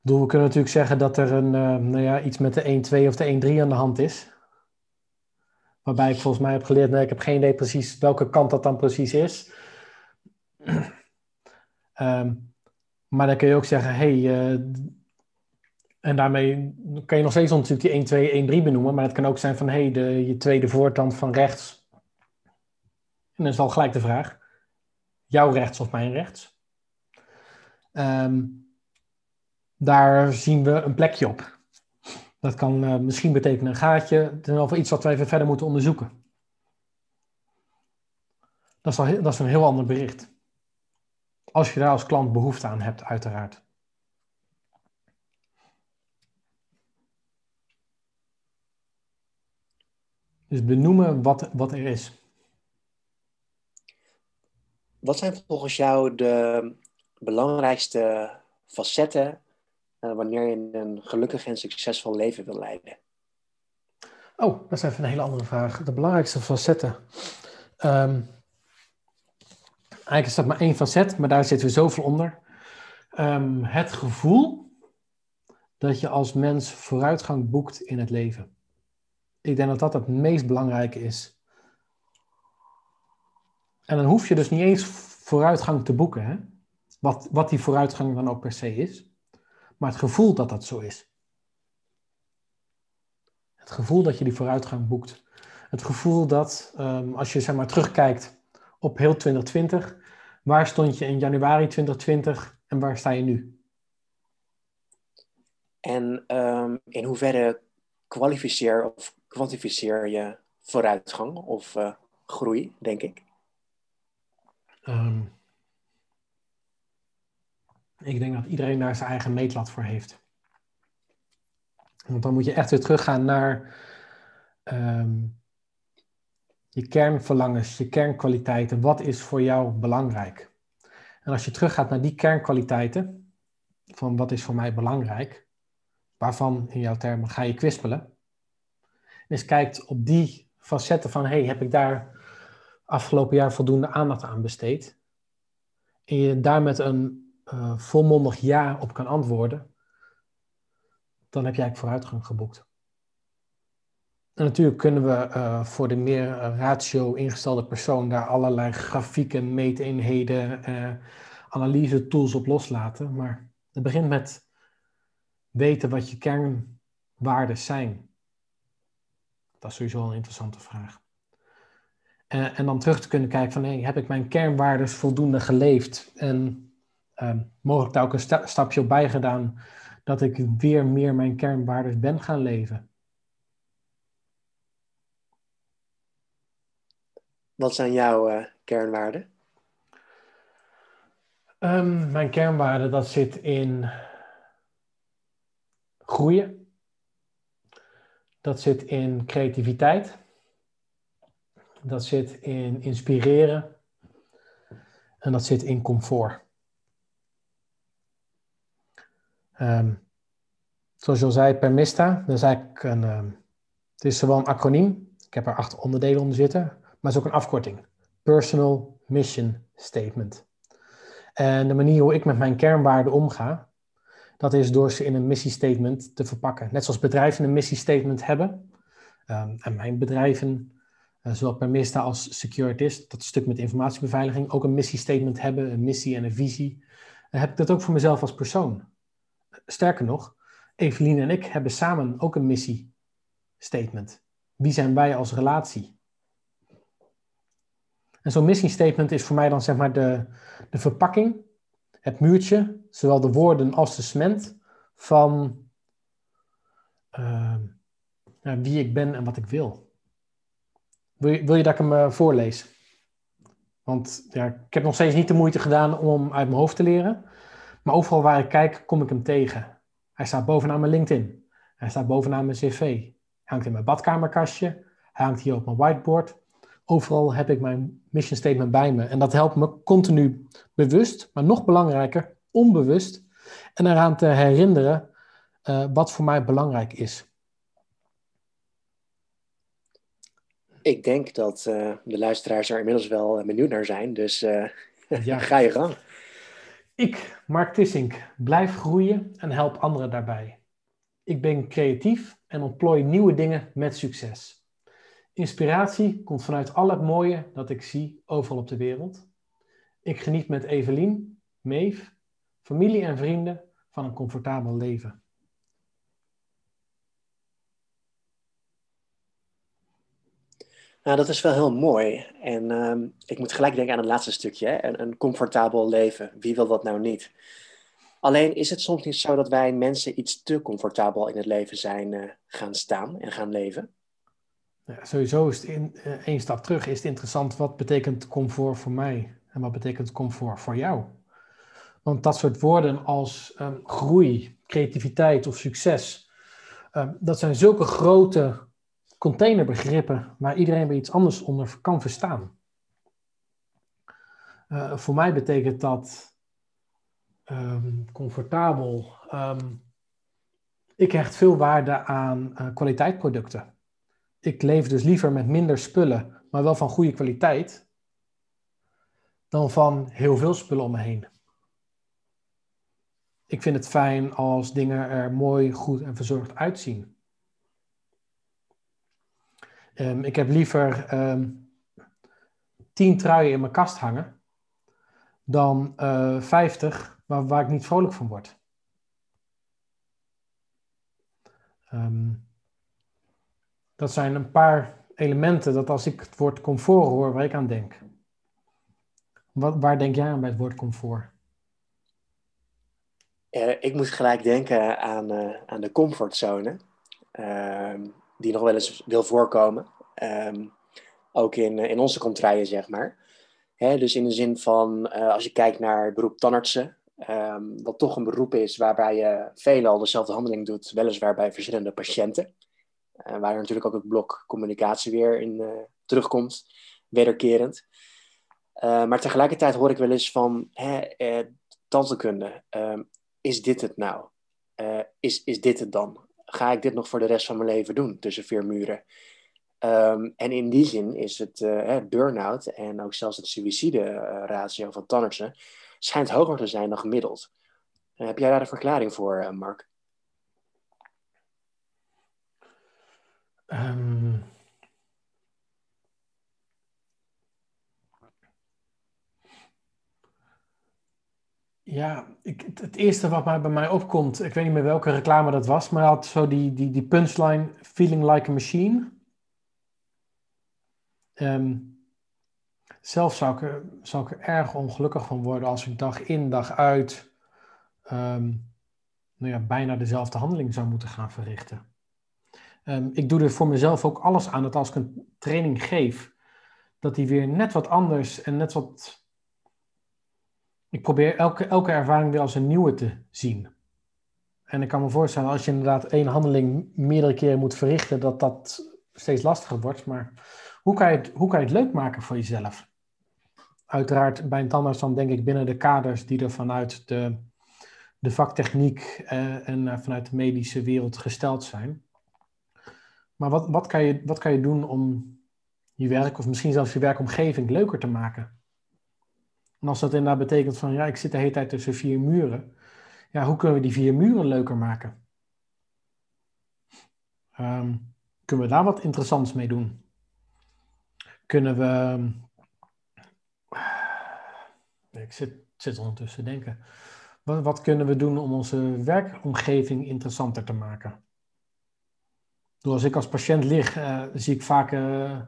We kunnen natuurlijk zeggen dat er een, uh, nou ja, iets met de 1-2 of de 1-3 aan de hand is. Waarbij ik volgens mij heb geleerd, nee, ik heb geen idee precies welke kant dat dan precies is. um, maar dan kun je ook zeggen, hey, uh, en daarmee kan je nog steeds natuurlijk die 1, 2, 1, 3 benoemen. Maar het kan ook zijn van, hé, hey, je tweede voortand van rechts. En dan is al gelijk de vraag, jouw rechts of mijn rechts? Um, daar zien we een plekje op. Dat kan uh, misschien betekenen een gaatje, of iets wat wij even verder moeten onderzoeken. Dat is, al, dat is een heel ander bericht. Als je daar als klant behoefte aan hebt, uiteraard. Dus benoemen wat, wat er is. Wat zijn volgens jou de belangrijkste facetten uh, wanneer je een gelukkig en succesvol leven wil leiden? Oh, dat is even een hele andere vraag. De belangrijkste facetten. Um, eigenlijk is dat maar één facet, maar daar zitten we zoveel onder. Um, het gevoel dat je als mens vooruitgang boekt in het leven. Ik denk dat dat het meest belangrijke is. En dan hoef je dus niet eens vooruitgang te boeken, hè? Wat, wat die vooruitgang dan ook per se is, maar het gevoel dat dat zo is. Het gevoel dat je die vooruitgang boekt. Het gevoel dat um, als je zeg maar, terugkijkt op heel 2020, waar stond je in januari 2020 en waar sta je nu? En ehm, in hoeverre kwalificeer of kwantificeer je vooruitgang of uh, groei, denk ik? Ehm, ik denk dat iedereen daar zijn eigen meetlat voor heeft. Want dan moet je echt weer teruggaan naar ehm, je kernverlangens, je kernkwaliteiten. Wat is voor jou belangrijk? En als je teruggaat naar die kernkwaliteiten, van wat is voor mij belangrijk, waarvan in jouw termen ga je kwispelen, en eens kijkt op die facetten van, hey, heb ik daar afgelopen jaar voldoende aandacht aan besteed? En je daar met een uh, volmondig ja op kan antwoorden, dan heb jij vooruitgang geboekt. En natuurlijk kunnen we uh, voor de meer ratio ingestelde persoon daar allerlei grafieken, meeteenheden, uh, analyse tools op loslaten. Maar het begint met weten wat je kernwaarden zijn. Dat is sowieso een interessante vraag. Uh, en dan terug te kunnen kijken van, hey, heb ik mijn kernwaarden voldoende geleefd? En uh, mogelijk daar ook een sta stapje op bijgedaan dat ik weer meer mijn kernwaarden ben gaan leven. Wat zijn jouw uh, kernwaarden? Um, mijn kernwaarde dat zit in groeien. Dat zit in creativiteit. Dat zit in inspireren. En dat zit in comfort. Um, zoals je al zei, Permista, dat is eigenlijk een, um, het is zowel een acroniem, ik heb er acht onderdelen onder zitten, maar het is ook een afkorting. Personal Mission Statement. En de manier hoe ik met mijn kernwaarden omga, dat is door ze in een missiestatement te verpakken. Net zoals bedrijven een missiestatement hebben. Um, en mijn bedrijven, uh, zowel Permista als Securities, dat stuk met informatiebeveiliging, ook een missiestatement hebben, een missie en een visie. Dan heb ik dat ook voor mezelf als persoon. Sterker nog, Evelien en ik hebben samen ook een missiestatement. Wie zijn wij als relatie? En zo'n missiestatement is voor mij dan zeg maar de, de verpakking, het muurtje, zowel de woorden als de cement van uh, wie ik ben en wat ik wil. Wil je, wil je dat ik hem uh, voorlees? Want ja, ik heb nog steeds niet de moeite gedaan om hem uit mijn hoofd te leren. Maar overal waar ik kijk, kom ik hem tegen. Hij staat bovenaan mijn LinkedIn. Hij staat bovenaan mijn cv. Hij hangt in mijn badkamerkastje. Hij hangt hier op mijn whiteboard. Overal heb ik mijn mission statement bij me. En dat helpt me continu bewust, maar nog belangrijker, onbewust. En eraan te herinneren uh, wat voor mij belangrijk is. Ik denk dat uh, de luisteraars er inmiddels wel benieuwd naar zijn. Dus uh, ja. ga je gang. Ik, Mark Tissink, blijf groeien en help anderen daarbij. Ik ben creatief en ontplooi nieuwe dingen met succes. Inspiratie komt vanuit al het mooie dat ik zie overal op de wereld. Ik geniet met Evelien, Meef, familie en vrienden van een comfortabel leven. Nou, dat is wel heel mooi. En um, ik moet gelijk denken aan het laatste stukje. Hè? Een, comfortabel leven. Wie wil dat nou niet? Alleen is het soms niet zo dat wij mensen iets te comfortabel in het leven zijn uh, gaan staan en gaan leven? Sowieso is het in, uh, één stap terug. Is het interessant wat betekent comfort voor mij? En wat betekent comfort voor jou? Want dat soort woorden als um, groei, creativiteit of succes, um, dat zijn zulke grote containerbegrippen waar iedereen weer iets anders onder kan verstaan. Uh, voor mij betekent dat um, comfortabel. Ik hecht veel waarde aan uh, kwaliteitproducten. Ik leef dus liever met minder spullen, maar wel van goede kwaliteit, dan van heel veel spullen om me heen. Ik vind het fijn als dingen er mooi, goed en verzorgd uitzien. Um, ik heb liever um, tien truien in mijn kast hangen dan uh, 50 waar, waar, ik niet vrolijk van word. Um, dat zijn een paar elementen dat als ik het woord comfort hoor, waar ik aan denk. Wat, waar denk jij aan bij het woord comfort? ik moet gelijk denken aan, aan de comfortzone, ehm, die nog wel eens wil voorkomen. Ehm, ook in, in onze contraien, zeg maar. Hè, dus in de zin van, als je kijkt naar het beroep tandartsen, Um, wat toch een beroep is waarbij je veelal dezelfde handeling doet, weliswaar bij verschillende patiënten. Uh, waar natuurlijk ook het blok communicatie weer in uh, terugkomt, wederkerend. Uh, maar tegelijkertijd hoor ik wel eens van, hè, tandheelkunde, ehm, is dit het nou? is, is dit het dan? Ga ik dit nog voor de rest van mijn leven doen, tussen vier muren? Um, en in die zin is het burn-out en ook zelfs het suïcide-ratio van tandartsen schijnt hoger te zijn dan gemiddeld. Uh, heb jij daar een verklaring voor, uh, Mark? Um... Ja, ik, het eerste wat bij mij opkomt, ik weet niet meer welke reclame dat was, maar had zo die, die, die punchline Feeling like a machine. Um, zelf zou ik, zou ik er erg ongelukkig van worden als ik dag in, dag uit ehm, nou ja, bijna dezelfde handeling zou moeten gaan verrichten. Um, ik doe er voor mezelf ook alles aan dat als ik een training geef, dat die weer net wat anders en net wat. Ik probeer elke, elke ervaring weer als een nieuwe te zien. En ik kan me voorstellen, als je inderdaad één handeling meerdere keren moet verrichten, dat dat steeds lastiger wordt. Maar hoe kan je het, hoe kan je het leuk maken voor jezelf? uiteraard bij een tandarts dan denk ik binnen de kaders die er vanuit de, de vaktechniek eh, en uh, vanuit de medische wereld gesteld zijn. Maar wat, wat, kan je, wat kan je doen om je werk of misschien zelfs je werkomgeving leuker te maken? En als dat inderdaad betekent van ja, ik zit de hele tijd tussen vier muren. Ja, hoe kunnen we die vier muren leuker maken? Um, kunnen we daar wat interessants mee doen? Kunnen we ik zit, zit ondertussen te denken. Wat, wat, kunnen we doen om onze werkomgeving interessanter te maken? Als ik als patiënt lig, uh, zie ik vaak uh,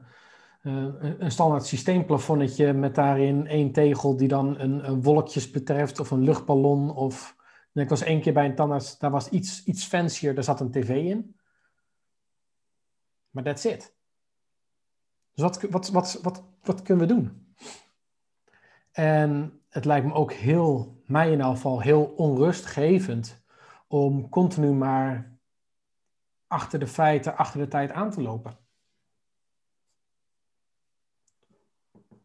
uh, een standaard systeemplafonnetje met daarin één tegel die dan een, een, wolkjes betreft of een luchtballon. Of ik was één keer bij een tandarts, daar was iets, iets fancier, daar zat een tv in. Maar that's it. Dus wat, wat, wat, wat, wat kunnen we doen? En het lijkt me ook heel, mij in elk geval, heel onrustgevend om continu maar achter de feiten, achter de tijd aan te lopen.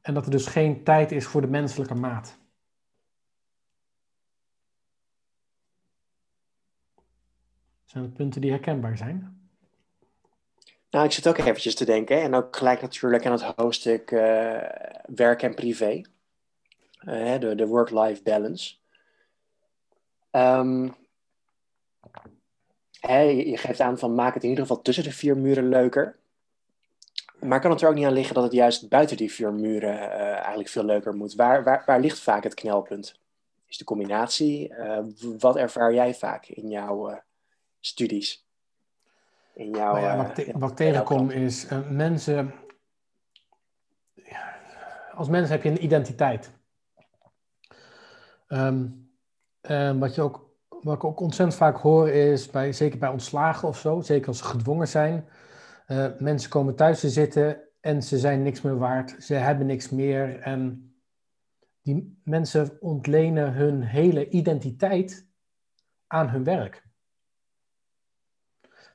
En dat er dus geen tijd is voor de menselijke maat. Zijn het punten die herkenbaar zijn? Nou, ik zit ook eventjes te denken. En ook gelijk natuurlijk aan het hoofdstuk uh, werk en privé. Eh, de, de work-life balance. Um, je geeft aan van maak het in ieder geval tussen de vier muren leuker. Maar kan het er ook niet aan liggen dat het juist buiten die vier muren uh, eigenlijk veel leuker moet? Waar, waar, waar ligt vaak het knelpunt? Is de combinatie? Uh, wat ervaar jij vaak in jouw uh, studies? In jouw, nou ja, wat, te wat tegenkom is mensen. Als mens heb je een identiteit. Um, wat, je ook, wat ik ook ontzettend vaak hoor is, bij, zeker bij ontslagen of zo, zeker als ze gedwongen zijn, uh, mensen komen thuis te zitten en ze zijn niks meer waard, ze hebben niks meer en die mensen ontlenen hun hele identiteit aan hun werk.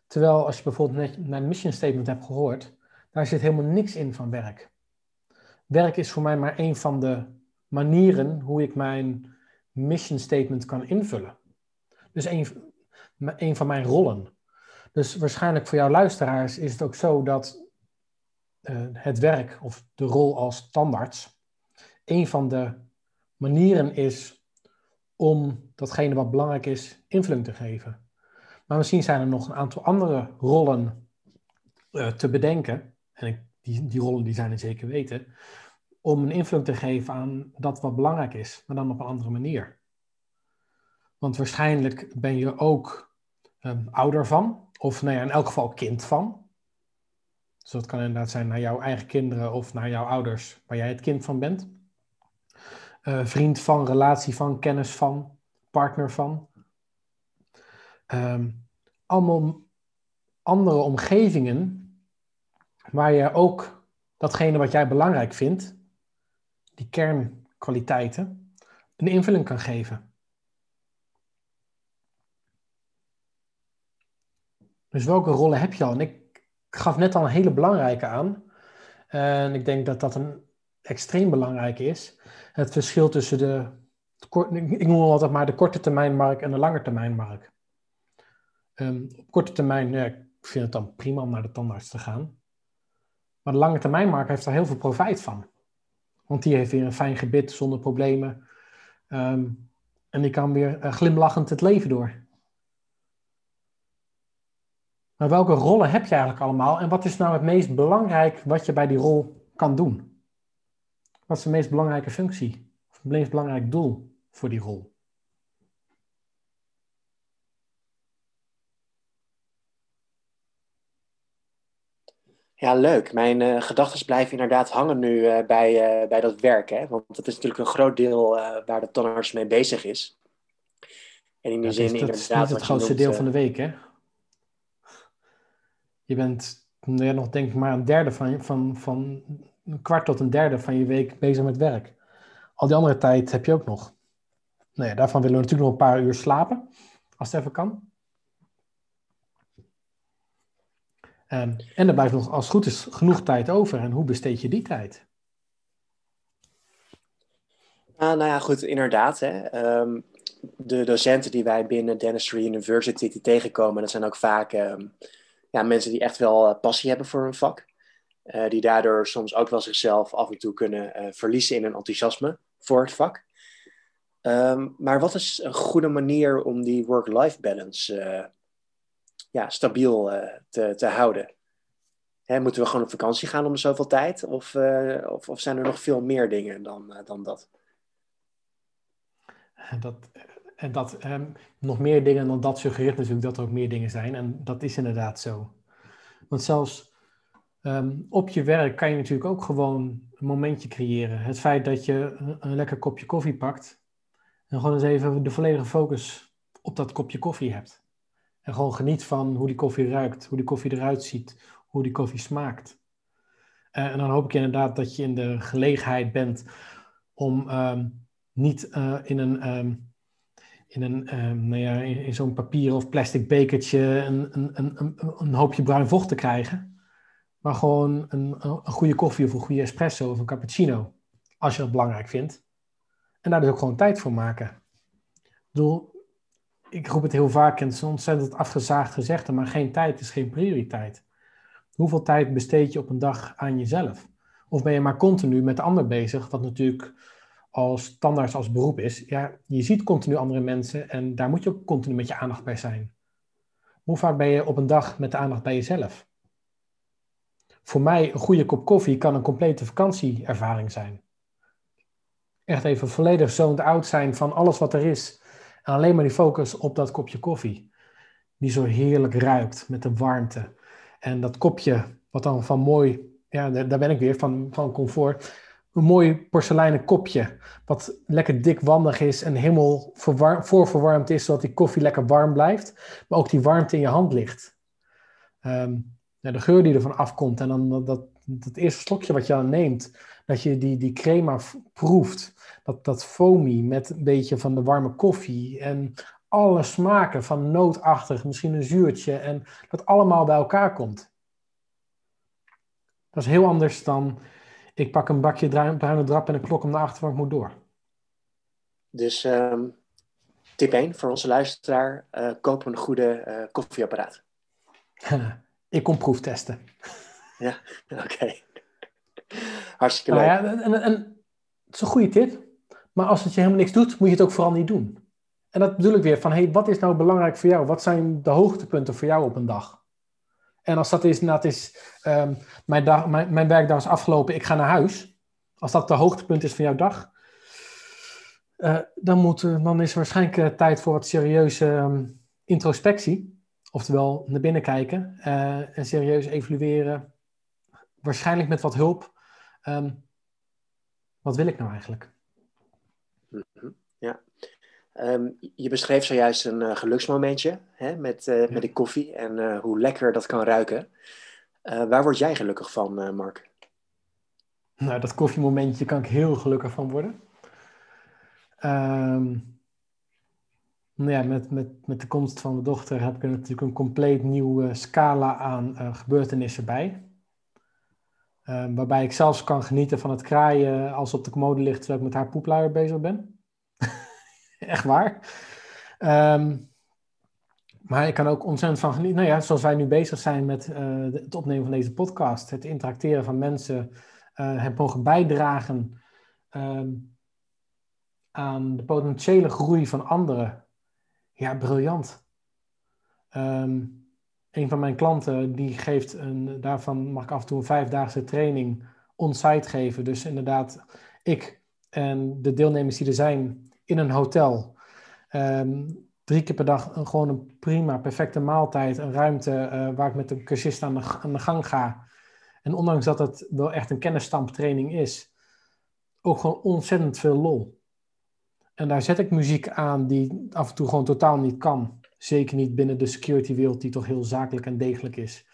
Terwijl als je bijvoorbeeld net mijn mission statement hebt gehoord, daar zit helemaal niks in van werk. Werk is voor mij maar een van de manieren hoe ik mijn mission statement kan invullen. Dus een, van mijn rollen. Dus waarschijnlijk voor jouw luisteraars is het ook zo dat uh, het werk of de rol als tandarts een van de manieren is om datgene wat belangrijk is invulling te geven. Maar misschien zijn er nog een aantal andere rollen uh, te bedenken, en ik, die, die rollen die zijn er zeker weten, om een invulling te geven aan dat wat belangrijk is, maar dan op een andere manier. Want waarschijnlijk ben je ook um, ouder van, of nou ja, in elk geval kind van. Dus dat kan inderdaad zijn naar jouw eigen kinderen of naar jouw ouders, waar jij het kind van bent. Uh, vriend van, relatie van, kennis van, partner van, ehm, allemaal andere omgevingen waar je ook datgene wat jij belangrijk vindt, die kernkwaliteiten, een invulling kan geven. Dus welke rollen heb je al? En ik gaf net al een hele belangrijke aan. En ik denk dat dat een extreem belangrijk is. Het verschil tussen de, ik noem altijd maar de korte termijnmarkt en de lange termijnmarkt. Um, op korte termijn, ja, ik vind het dan prima om naar de tandarts te gaan. Maar de lange termijnmarkt heeft daar heel veel profijt van. Want die heeft weer een fijn gebit zonder problemen. Ehm, en die kan weer uh, glimlachend het leven door. Maar welke rollen heb je eigenlijk allemaal? En wat is nou het meest belangrijk wat je bij die rol kan doen? Wat is de meest belangrijke functie? Of het meest belangrijk doel voor die rol? Ja, leuk. Mijn uh, gedachten blijven inderdaad hangen nu uh, bij, uh, bij dat werk. Hè? Want dat is natuurlijk een groot deel waar de tandarts mee bezig is. En in die zin is, dat is niet het grootste deel van de week, hè? Je bent nog denk ik maar een derde van, van, van een kwart tot een derde van je week bezig met werk. Al die andere tijd heb je ook nog. Nou ja, daarvan willen we natuurlijk nog een paar uur slapen, als het even kan. Um, en er blijft nog, als het goed is, genoeg tijd over. En hoe besteed je die tijd? nou ja, goed, inderdaad. Hè. Um, de docenten die wij binnen Dentistry University tegenkomen, dat zijn ook vaak um, ja, mensen die echt wel uh, passie hebben voor hun vak. Uh, die daardoor soms ook wel zichzelf af en toe kunnen uh, verliezen in een enthousiasme voor het vak. maar wat is een goede manier om die work-life balance ja, stabiel te, te houden. Moeten we gewoon op vakantie gaan om zoveel tijd? Of, of, of, zijn er nog veel meer dingen dan, dan dat? dat? En dat um, nog meer dingen dan dat suggereert natuurlijk dat er ook meer dingen zijn. En dat is inderdaad zo. Want zelfs um, op je werk kan je natuurlijk ook gewoon een momentje creëren. Het feit dat je een lekker kopje koffie pakt en gewoon eens even de volledige focus op dat kopje koffie hebt. En gewoon geniet van hoe die koffie ruikt, hoe die koffie eruit ziet, hoe die koffie smaakt. Uh, en dan hoop ik inderdaad dat je in de gelegenheid bent om um, niet uh, in een, in, een um, nou ja, in, zo'n papier of plastic bekertje een, een, een, een, hoopje bruin vocht te krijgen. Maar gewoon een, een goede koffie of een goede espresso of een cappuccino. Als je dat belangrijk vindt. En daar dus ook gewoon tijd voor maken. Ik bedoel, ik roep het heel vaak en het is ontzettend afgezaagd gezegde, maar geen tijd is geen prioriteit. Hoeveel tijd besteed je op een dag aan jezelf? Of ben je maar continu met de ander bezig, wat natuurlijk als tandarts als beroep is. Ja, je ziet continu andere mensen en daar moet je ook continu met je aandacht bij zijn. Hoe vaak ben je op een dag met de aandacht bij jezelf? Voor mij een goede kop koffie kan een complete vakantieervaring zijn. Echt even volledig zoned out zijn van alles wat er is en alleen maar die focus op dat kopje koffie. Die zo heerlijk ruikt met de warmte. En dat kopje, wat dan van mooi, ja, daar ben ik weer, van, van comfort. Een mooi porseleinen kopje, wat lekker dik wandig is en helemaal voorverwarmd is, zodat die koffie lekker warm blijft. Maar ook die warmte in je hand ligt. Um, de geur die ervan afkomt en dan dat, dat, eerste slokje wat je dan neemt, dat je die, die crema proeft dat, dat foamy met een beetje van de warme koffie en alle smaken van nootachtig, misschien een zuurtje en dat allemaal bij elkaar komt. Dat is heel anders dan ik pak een bakje bruine drap en een klok om de achter, ik moet door. Dus um, tip 1 voor onze luisteraar, uh, koop een goede uh, koffieapparaat. ik kom proeftesten. ja, oké. Hartstikke leuk. Nou ja, en, en, en, het is een goede tip. Maar als het je helemaal niks doet, moet je het ook vooral niet doen. En dat bedoel ik weer van, hey, wat is nou belangrijk voor jou? Wat zijn de hoogtepunten voor jou op een dag? En als dat is, dat is um, mijn, dag, mijn, mijn werkdag is afgelopen, ik ga naar huis. Als dat de hoogtepunt is van jouw dag, uh, dan, moet, dan is er waarschijnlijk uh, tijd voor wat serieuze um, introspectie. Oftewel naar binnen kijken en serieus evalueren. Waarschijnlijk met wat hulp. Um, wat wil ik nou eigenlijk? Ja. Ehm, je beschreef zojuist een uh, geluksmomentje hè, met, uh, met de koffie en uh, hoe lekker dat kan ruiken. waar word jij gelukkig van, Mark? Nou, dat koffiemomentje kan ik heel gelukkig van worden. Um, nou ja, met, met, met de komst van de dochter heb ik er natuurlijk een compleet nieuwe scala aan gebeurtenissen bij. Um, waarbij ik zelfs kan genieten van het kraaien als op de commode ligt terwijl ik met haar poepluier bezig ben. Echt waar. Um, maar ik kan ook ontzettend van genieten. Nou ja, zoals wij nu bezig zijn met uh, het opnemen van deze podcast, het interacteren van mensen, uh, het mogen bijdragen um, aan de potentiële groei van anderen. Ja, briljant. Um, een van mijn klanten die geeft een, daarvan mag ik af en toe een vijfdaagse training on-site geven. Dus inderdaad, ik en de deelnemers die er zijn in een hotel. Um, drie keer per dag een, gewoon een prima, perfecte maaltijd. Een ruimte uh, waar ik met een cursist aan de, aan de gang ga. En ondanks dat het wel echt een kennisstamptraining is, ook gewoon ontzettend veel lol. En daar zet ik muziek aan die af en toe gewoon totaal niet kan. Zeker niet binnen de security wereld die toch heel zakelijk en degelijk is.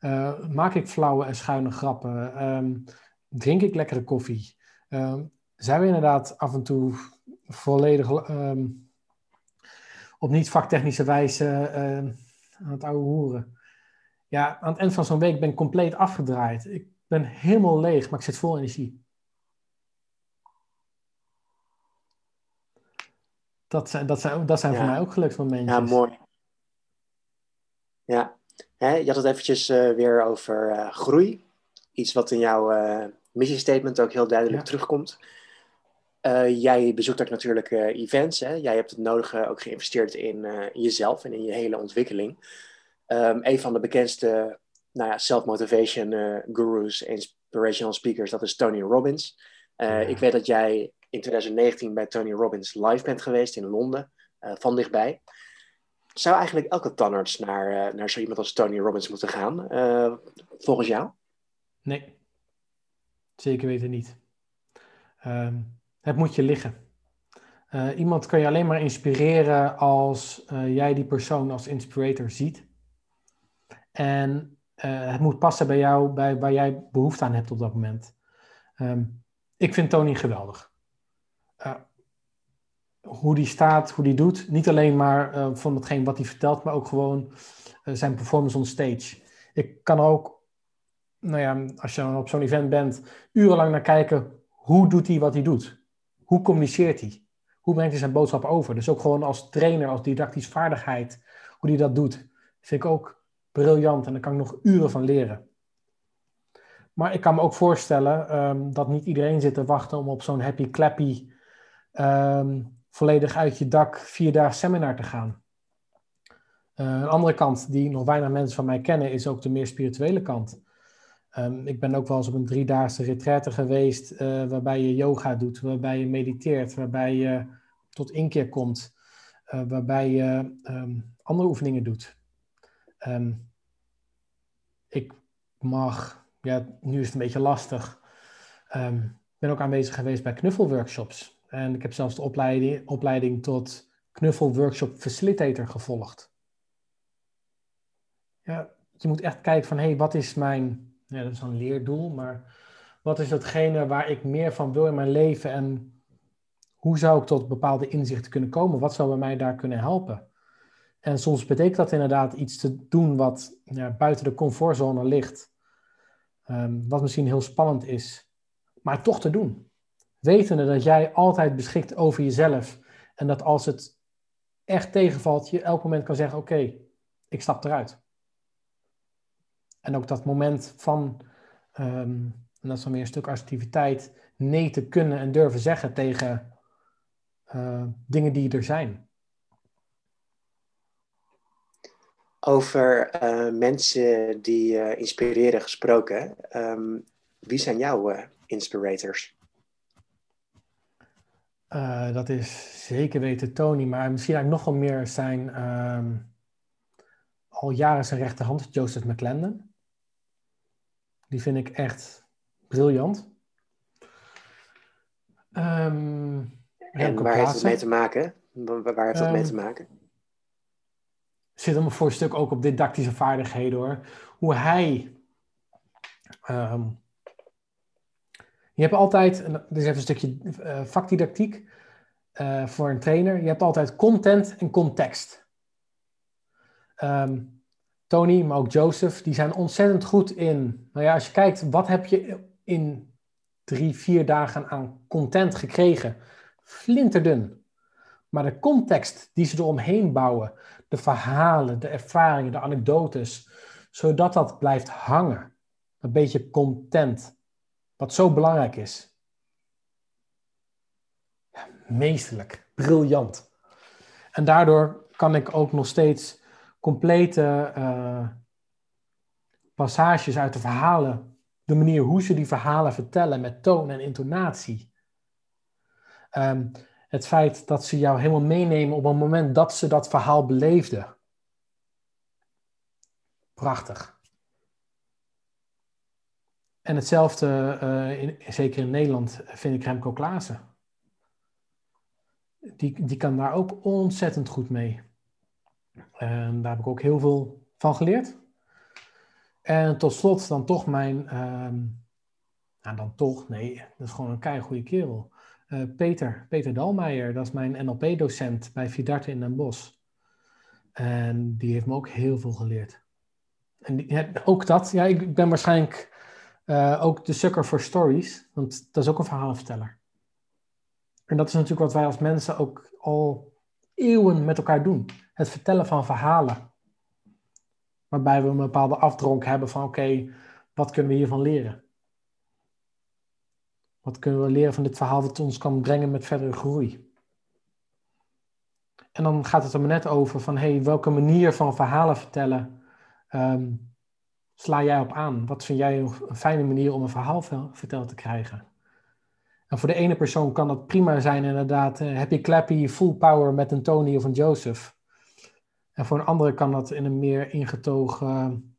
Uh, maak ik flauwe en schuine grappen? Um, drink ik lekkere koffie? Um, zijn we inderdaad af en toe volledig um, op niet vaktechnische wijze uh, aan het oude hoeren? Ja, aan het eind van zo'n week ben ik compleet afgedraaid. Ik ben helemaal leeg, maar ik zit vol energie. dat zijn, dat zijn, dat zijn voor mij ook geluksmomentjes. Ja, mooi. Ja, je had het eventjes uh, weer over uh, groei. Iets wat in jouw uh, missiestatement ook heel duidelijk ja. terugkomt. Jij bezoekt ook natuurlijk events. Hè? Jij hebt het nodige ook geïnvesteerd in, in jezelf en in je hele ontwikkeling. Um, een van de bekendste nou ja, self-motivation gurus, inspirational speakers, dat is Tony Robbins. Ja. Ik weet dat jij in 2019 bij Tony Robbins live bent geweest in Londen, uh, van dichtbij. Zou eigenlijk elke tandarts naar, uh, naar zo iemand als Tony Robbins moeten gaan, uh, volgens jou? Nee, zeker weten niet. Ehm, het moet je liggen. iemand kan je alleen maar inspireren als jij die persoon als inspirator ziet. En het moet passen bij jou, bij waar jij behoefte aan hebt op dat moment. Um, ik vind Tony geweldig hoe die staat, hoe die doet. Niet alleen maar van hetgeen wat hij vertelt, maar ook gewoon zijn performance on stage. Ik kan ook, nou ja, als je op zo'n event bent, urenlang naar kijken. Hoe doet hij wat hij doet? Hoe communiceert hij? Hoe brengt hij zijn boodschap over? Dus ook gewoon als trainer, als didactische vaardigheid, hoe hij dat doet, vind ik ook briljant en daar kan ik nog uren van leren. Maar ik kan me ook voorstellen um, dat niet iedereen zit te wachten om op zo'n happy clappy um, volledig uit je dak vier dagen seminar te gaan. Uh, een andere kant die nog weinig mensen van mij kennen, is ook de meer spirituele kant. Um, ik ben ook wel eens op een driedaagse retraite geweest, uh, waarbij je yoga doet, waarbij je mediteert, waarbij je tot inkeer komt, uh, waarbij je um, andere oefeningen doet. Um, ik mag, ja, nu is het een beetje lastig, ben ook aanwezig geweest bij knuffelworkshops. En ik heb zelfs de opleiding, opleiding tot knuffelworkshop facilitator gevolgd. Ja, je moet echt kijken van, hé, hey, wat is mijn, ja, dat is een leerdoel, maar wat is datgene waar ik meer van wil in mijn leven en hoe zou ik tot bepaalde inzichten kunnen komen? Wat zou bij mij daar kunnen helpen? En soms betekent dat inderdaad iets te doen wat ja, buiten de comfortzone ligt. Um, wat misschien heel spannend is, maar toch te doen. Wetende dat jij altijd beschikt over jezelf. En dat als het echt tegenvalt, je elk moment kan zeggen: Oké, ik stap eruit. En ook dat moment van, um, en dat is dan meer een stuk assertiviteit, nee te kunnen en durven zeggen tegen uh, dingen die er zijn. Over uh, mensen die uh, inspireren gesproken, um, wie zijn jouw inspirators? Dat is zeker weten Tony, maar misschien eigenlijk nog wel meer zijn um, al jaren zijn rechterhand, Joseph McClendon. Die vind ik echt briljant. Um, en waar heeft het mee te maken? Waar heeft dat mee te ehm, maken? Zit hem voor een stuk ook op didactische vaardigheden hoor. Hoe hij. Ehm, je hebt altijd, dit is even een stukje uh, vakdidactiek uh, voor een trainer. Je hebt altijd content en context. Ehm, Tony, maar ook Joseph, die zijn ontzettend goed in. Nou ja, als je kijkt, wat heb je in drie, vier dagen aan content gekregen? Flinterdun. Maar de context die ze eromheen bouwen, de verhalen, de ervaringen, de anekdotes, zodat dat blijft hangen. Een beetje content, wat zo belangrijk is. meesterlijk, briljant. En daardoor kan ik ook nog steeds complete uh, passages uit de verhalen, de manier hoe ze die verhalen vertellen met toon en intonatie. Um, het feit dat ze jou helemaal meenemen op het moment dat ze dat verhaal beleefden. Prachtig. En hetzelfde, uh, in, zeker in Nederland, vind ik Remco Klaassen. Die, die kan daar ook ontzettend goed mee. En daar heb ik ook heel veel van geleerd. En tot slot dan toch mijn, uh, nou dan toch, nee, dat is gewoon een kei goede kerel. Uh, Peter, Peter Dalmeijer, dat is mijn NLP-docent bij Vidarte in Den Bosch. En die heeft me ook heel veel geleerd. En die, ook dat, ja, ik ben waarschijnlijk uh, ook de sukker voor stories, want dat is ook een verhalenverteller. En dat is natuurlijk wat wij als mensen ook al eeuwen met elkaar doen. Het vertellen van verhalen. Waarbij we een bepaalde afdronk hebben van oké, wat kunnen we hiervan leren? Wat kunnen we leren van dit verhaal dat ons kan brengen met verdere groei? En dan gaat het er maar net over van, hey, welke manier van verhalen vertellen um, sla jij op aan? Wat vind jij een fijne manier om een verhaal verteld te krijgen? En voor de ene persoon kan dat prima zijn, inderdaad, happy clappy, full power met een Tony of een Joseph. En voor een andere kan dat in een meer ingetogen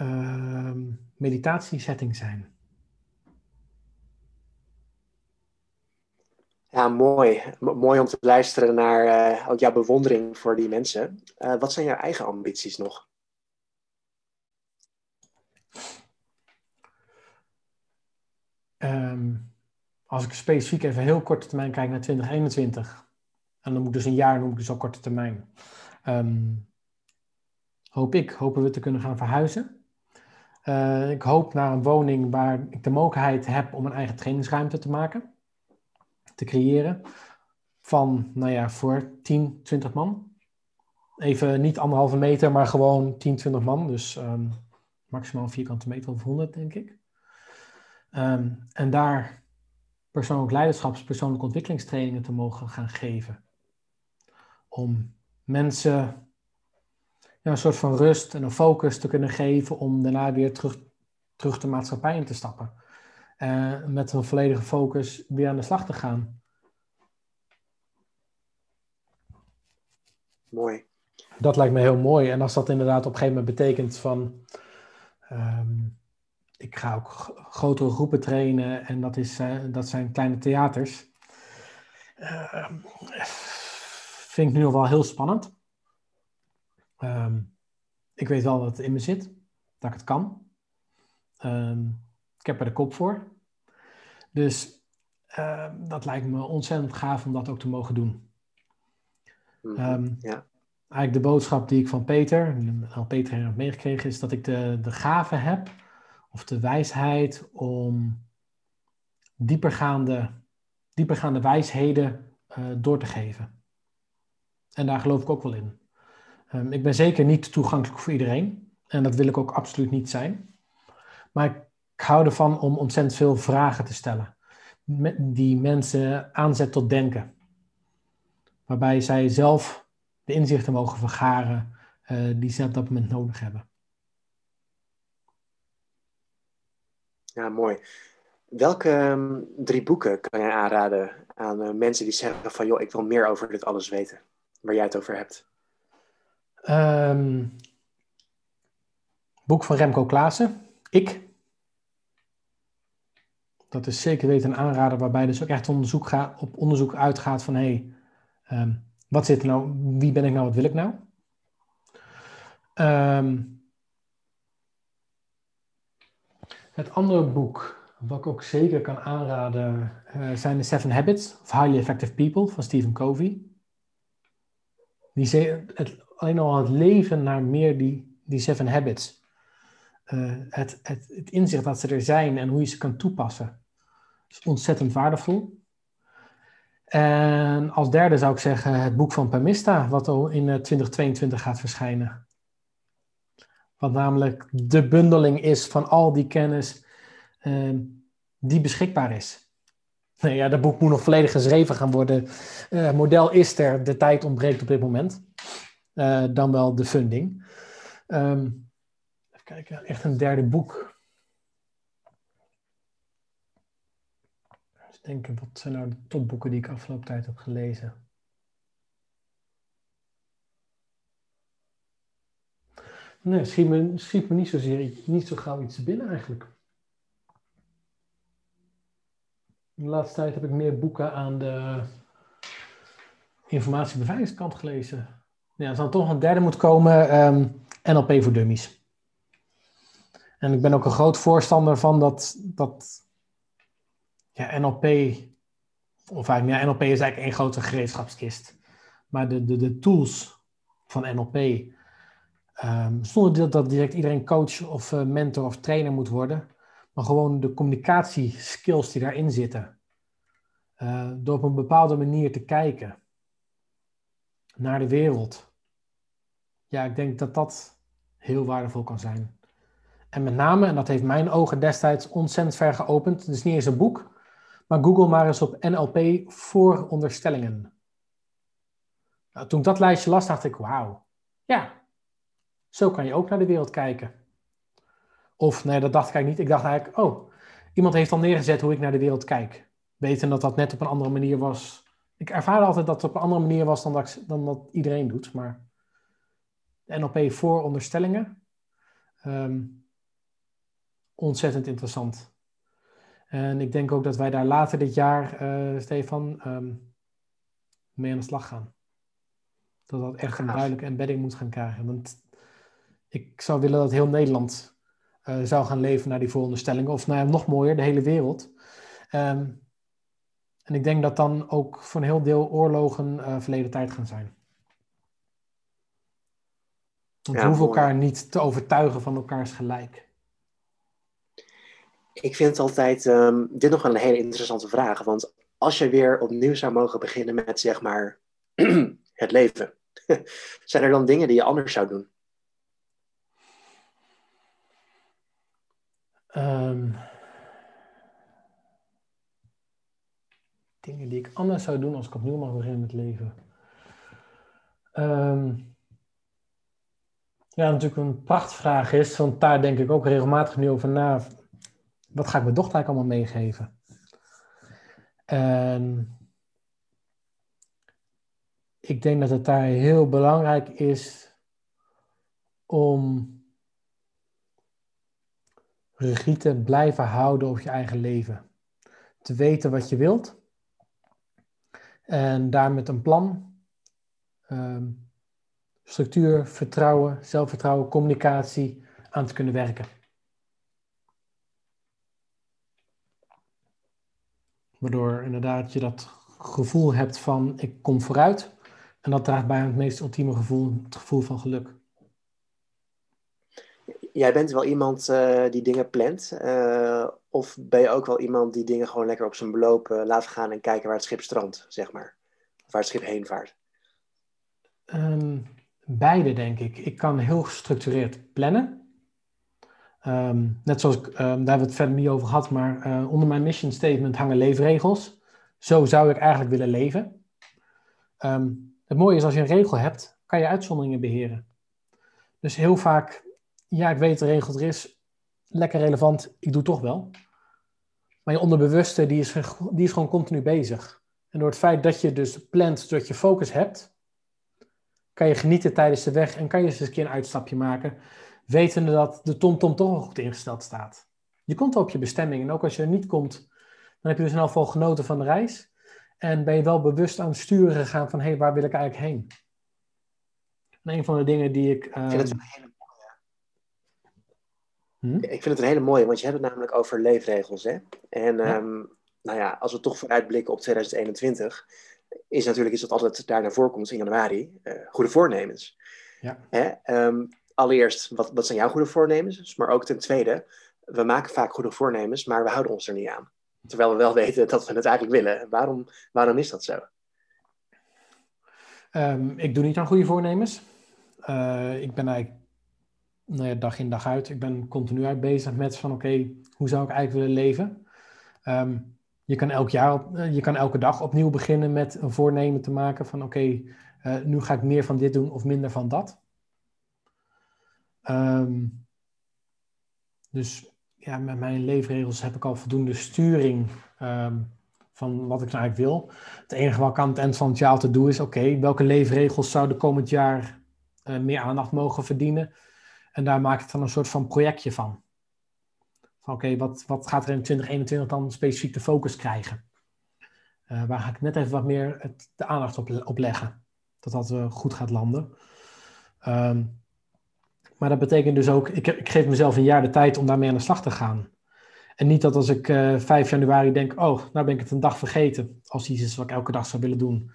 uh, meditatiesetting zijn. Ja, mooi. mooi om te luisteren naar uh, ook jouw bewondering voor die mensen. Uh, wat zijn jouw eigen ambities nog? Um, als ik specifiek even heel korte termijn kijk naar 2021, en dan moet dus een jaar noem ik dus al korte termijn, um, hoop ik, hopen we te kunnen gaan verhuizen. Uh, ik hoop naar een woning waar ik de mogelijkheid heb om een eigen trainingsruimte te maken te creëren. Van, nou ja, voor 10, 20 man. Even niet anderhalve meter, maar gewoon 10, 20 man. Dus um, maximaal vierkante meter of 100, denk ik. Um, en daar persoonlijk leiderschaps, persoonlijke ontwikkelingstrainingen te mogen gaan geven. Om mensen ja, een soort van rust en een focus te kunnen geven om daarna weer terug, terug de maatschappij in te stappen. Uh, met een volledige focus weer aan de slag te gaan. Mooi. Dat lijkt me heel mooi. En als dat inderdaad op een gegeven moment betekent van... Um, ik ga ook grotere groepen trainen en dat, is, uh, dat zijn kleine theaters. Uh, vind ik nu nog wel heel spannend. Um, ik weet wel dat het in me zit, dat ik het kan. Um, ik heb er de kop voor. Dus uh, dat lijkt me ontzettend gaaf om dat ook te mogen doen. Um, ja. Eigenlijk de boodschap die ik van Peter, al Peter heb meegekregen, is dat ik de, de gave heb, of de wijsheid om diepergaande, diepergaande wijsheden uh, door te geven. En daar geloof ik ook wel in. Um, ik ben zeker niet toegankelijk voor iedereen. En dat wil ik ook absoluut niet zijn. Maar ik hou ervan om ontzettend veel vragen te stellen. Die mensen aanzet tot denken. Waarbij zij zelf de inzichten mogen vergaren uh, die ze op dat moment nodig hebben. Ja, mooi. Welke um, drie boeken kan jij aanraden aan uh, mensen die zeggen van joh, ik wil meer over dit alles weten, waar jij het over hebt? Um, boek van Remco Klaassen, Ik, dat is zeker weten een aanrader waarbij dus ook echt onderzoek gaat, op onderzoek uitgaat van hey, ehm, wat zit er nou, wie ben ik nou, wat wil ik nou? Ehm, het andere boek wat ik ook zeker kan aanraden uh, zijn de Seven Habits of Highly Effective People van Stephen Covey. Alleen al het leven naar meer die, die Seven Habits. Uh, het, het, het inzicht dat ze er zijn en hoe je ze kan toepassen. is ontzettend waardevol. En als derde zou ik zeggen het boek van Pamista, wat al in 2022 eh, gaat verschijnen. Wat namelijk de bundeling is van al die kennis uh, die beschikbaar is. Ja, dat boek moet nog volledig geschreven gaan worden. Uh, model is er, de tijd ontbreekt op dit moment. Uh, dan wel de funding. Um, even kijken, echt een derde boek. Eens denken, wat zijn nou de topboeken die ik afgelopen tijd heb gelezen? Nee, schiet me, schiet me niet, zozeer, niet zo gauw iets binnen eigenlijk. De laatste tijd heb ik meer boeken aan de informatiebeveiligingskant gelezen. Ja, er zal toch een derde moet komen, um, NLP voor dummies. En ik ben ook een groot voorstander van dat, dat ja, NLP, of eigenlijk, ja, NLP is eigenlijk één grote gereedschapskist. Maar de, de, de tools van NLP, um, zonder dat, dat direct iedereen coach of uh, mentor of trainer moet worden, maar gewoon de communicatieskills die daarin zitten. Uh, door op een bepaalde manier te kijken naar de wereld. Ja, ik denk dat dat heel waardevol kan zijn. En met name, en dat heeft mijn ogen destijds ontzettend ver geopend, het is niet eens een boek, maar Google maar eens op NLP voor onderstellingen. Nou, toen ik dat lijstje las, dacht ik, wauw, ja, zo kan je ook naar de wereld kijken. Of nee, dat dacht ik eigenlijk niet. Ik dacht eigenlijk, oh, iemand heeft al neergezet hoe ik naar de wereld kijk. Weten dat dat net op een andere manier was. Ik ervaar altijd dat het op een andere manier was dan dat, dan dat iedereen doet. Maar de NLP voor onderstellingen. Ehm, ontzettend interessant. En ik denk ook dat wij daar later dit jaar, uh, Stefan, um, mee aan de slag gaan. Dat dat echt een duidelijke embedding moet gaan krijgen. Want ik zou willen dat heel Nederland zou gaan leven naar die vooronderstellingen. Of nou ja, nog mooier, de hele wereld. Um, en ik denk dat dan ook voor een heel deel oorlogen uh, verleden tijd gaan zijn. Want we hoeven elkaar niet te overtuigen van elkaars gelijk. Ik vind altijd, um, dit nog een hele interessante vraag. Want als je weer opnieuw zou mogen beginnen met, zeg maar, het leven. zijn er dan dingen die je anders zou doen? Um, dingen die ik anders zou doen als ik opnieuw mag beginnen met leven. Um, ja, natuurlijk een prachtvraag is, want daar denk ik ook regelmatig nu over na. Wat ga ik mijn dochter eigenlijk allemaal meegeven? En ik denk dat het daar heel belangrijk is om regie te blijven houden op je eigen leven. Te weten wat je wilt en daar met een plan, um, structuur, vertrouwen, zelfvertrouwen, communicatie aan te kunnen werken. Waardoor inderdaad je dat gevoel hebt van ik kom vooruit. En dat draagt bij aan het meest ultieme gevoel, het gevoel van geluk. Jij bent wel iemand uh, die dingen plant. Uh, of ben je ook wel iemand die dingen gewoon lekker op zijn beloop uh, laat gaan en kijken waar het schip strandt, zeg maar? Of waar het schip heen vaart? Um, beide, denk ik. Ik kan heel gestructureerd plannen. Um, net zoals, um, daar hebben we het verder niet over gehad, maar onder mijn mission statement hangen leefregels. Zo zou ik eigenlijk willen leven. het mooie is, als je een regel hebt, kan je uitzonderingen beheren. Dus heel vaak, ja, ik weet de regel er is, lekker relevant, ik doe toch wel. Maar je onderbewuste, die is, die is gewoon continu bezig. En door het feit dat je dus plant, dat je focus hebt, kan je genieten tijdens de weg en kan je eens een keer een uitstapje maken, wetende dat de TomTom toch al goed ingesteld staat. Je komt op je bestemming. En ook als je er niet komt, dan heb je dus in elk geval genoten van de reis. En ben je wel bewust aan het sturen gegaan van, hé, hey, waar wil ik eigenlijk heen? En een van de dingen die ik... Uh... een hele mooie. Hm? Ik vind het een hele mooie, want je hebt het namelijk over leefregels. Hè? En ja. Ehm, nou ja, als we toch vooruitblikken op 2021, is natuurlijk iets wat altijd daar naar voren komt in januari, uh, goede voornemens. Ja. Hè? Um, allereerst, wat, wat zijn jouw goede voornemens? Maar ook ten tweede, we maken vaak goede voornemens, maar we houden ons er niet aan. Terwijl we wel weten dat we het eigenlijk willen. Waarom, waarom is dat zo? Um, ik doe niet aan goede voornemens. Uh, ik ben eigenlijk nou ja, dag in dag uit. Ik ben continu uit bezig met van oké, hoe zou ik eigenlijk willen leven? Um, je kan elk jaar, eh, je kan elke dag opnieuw beginnen met een voornemen te maken van oké, eh, nu ga ik meer van dit doen of minder van dat. Um, dus ja, met mijn leefregels heb ik al voldoende sturing um, van wat ik nou eigenlijk wil. Het enige wat ik aan het eind van het jaar te doen is, oké, welke leefregels zouden komend jaar uh, meer aandacht mogen verdienen? En daar maak ik dan een soort van projectje van. Van oké, wat, wat gaat er in 2021 dan specifiek de focus krijgen? Uh, waar ga ik net even wat meer de aandacht op, leggen? Dat dat uh, goed gaat landen. Um, maar dat betekent dus ook, ik, ik, geef mezelf een jaar de tijd om daarmee aan de slag te gaan. En niet dat als ik uh, eh, 5 januari denk, oh, nou ben ik het een dag vergeten. Als iets is wat ik elke dag zou willen doen.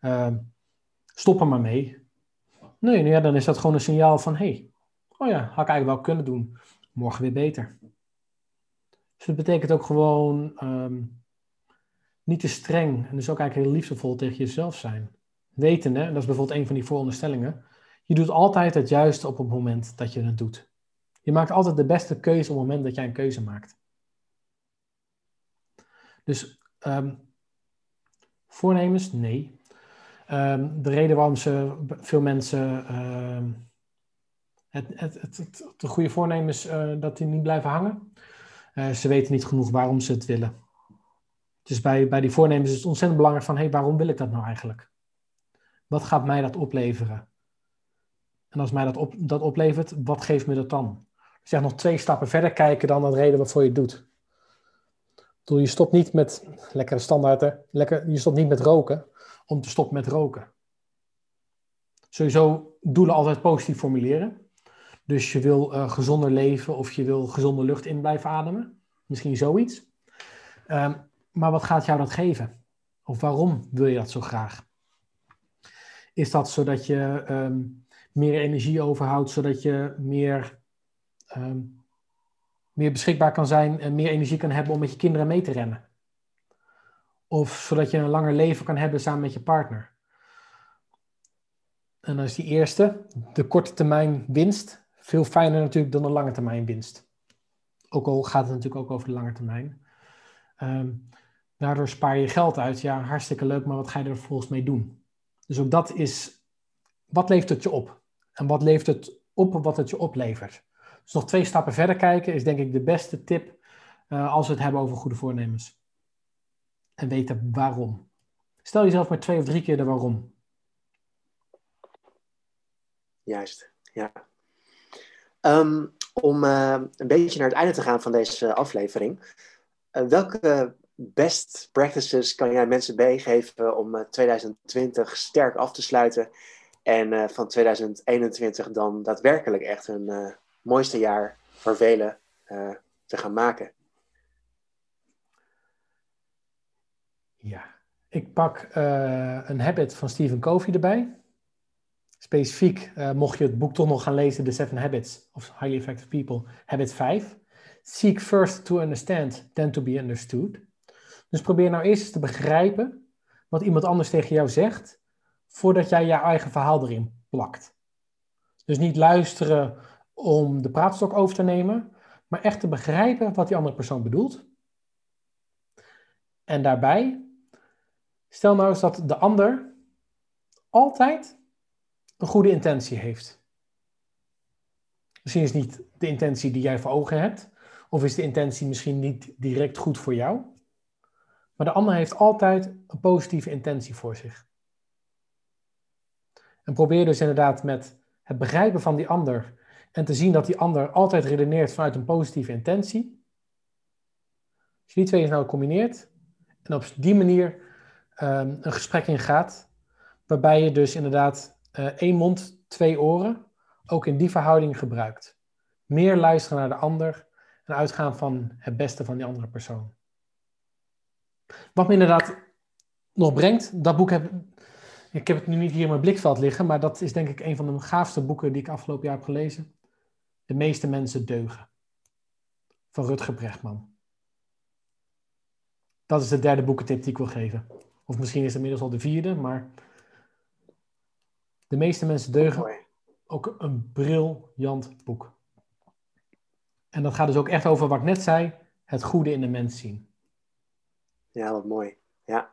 Uh, stop er maar mee. Nee, nou dan is dat gewoon een signaal van, hey, oh ja, had ik eigenlijk wel kunnen doen. Morgen weer beter. Dus dat betekent ook gewoon um, niet te streng en dus ook eigenlijk heel liefdevol tegen jezelf zijn. Weten, hè, dat is bijvoorbeeld een van die vooronderstellingen. Je doet altijd het juiste op het moment dat je het doet. Je maakt altijd de beste keuze op het moment dat jij een keuze maakt. Dus um, voornemens? Nee. Um, de reden waarom ze, veel mensen het, het, het, de goede voornemens, uh, dat die niet blijven hangen. Uh, ze weten niet genoeg waarom ze het willen. Dus bij, bij die voornemens is het ontzettend belangrijk van, hé, hey, waarom wil ik dat nou eigenlijk? Wat gaat mij dat opleveren? En als mij dat, op, dat oplevert, wat geeft me dat dan? Dus echt nog twee stappen verder kijken dan de reden waarvoor je het doet. Bedoel, je stopt niet met, lekkere standaarden, lekker, je stopt niet met roken om te stoppen met roken. Sowieso doelen altijd positief formuleren. Dus je wil uh, gezonder leven of je wil gezonde lucht in blijven ademen. Misschien zoiets. Um, maar wat gaat jou dat geven? Of waarom wil je dat zo graag? Is dat zodat je um, meer energie overhoudt, zodat je meer, um, meer beschikbaar kan zijn en meer energie kan hebben om met je kinderen mee te rennen. Of zodat je een langer leven kan hebben samen met je partner. En dan is die eerste, de korte termijn winst, veel fijner natuurlijk dan de lange termijn winst. Ook al gaat het natuurlijk ook over de lange termijn. Um, daardoor spaar je geld uit. Ja, hartstikke leuk, maar wat ga je er volgens mee doen? Dus ook dat is, wat levert het je op? En wat levert het op wat het je oplevert? Dus nog twee stappen verder kijken is denk ik de beste tip uh, als we het hebben over goede voornemens. En weten waarom. Stel jezelf maar twee of drie keer de waarom. Juist, ja. Um, om uh, een beetje naar het einde te gaan van deze aflevering. Uh, welke best practices kan jij mensen meegeven om 2020 sterk af te sluiten en van 2021 dan daadwerkelijk echt uh, mooiste jaar voor velen te gaan maken. Ja, ik pak een habit van Stephen Covey erbij. Specifiek, mocht je het boek toch nog gaan lezen, The Seven Habits of Highly Effective People, habit 5. Seek first to understand, then to be understood. Dus probeer nou eerst te begrijpen wat iemand anders tegen jou zegt voordat jij je eigen verhaal erin plakt. Dus niet luisteren om de praatstok over te nemen, maar echt te begrijpen wat die andere persoon bedoelt. En daarbij, stel nou eens dat de ander altijd een goede intentie heeft. Misschien is niet de intentie die jij voor ogen hebt, of is de intentie misschien niet direct goed voor jou, maar de ander heeft altijd een positieve intentie voor zich. En probeer dus inderdaad met het begrijpen van die ander en te zien dat die ander altijd redeneert vanuit een positieve intentie, die twee nou gecombineerd en op die manier ehm, een gesprek ingaat, waarbij je dus inderdaad één mond, twee oren, ook in die verhouding gebruikt. Meer luisteren naar de ander en uitgaan van het beste van die andere persoon. Wat me inderdaad nog brengt, dat boek heb ik heb het nu niet hier in mijn blikveld liggen, maar dat is denk ik een van de gaafste boeken die ik afgelopen jaar heb gelezen. De meeste mensen deugen. Van Rutger Brechtman. Dat is de derde boekentip die ik wil geven. Of misschien is het inmiddels al de vierde, maar De meeste mensen deugen. Ook een briljant boek. En dat gaat dus ook echt over wat ik net zei, het goede in de mens zien. Ja, wat mooi. Ja.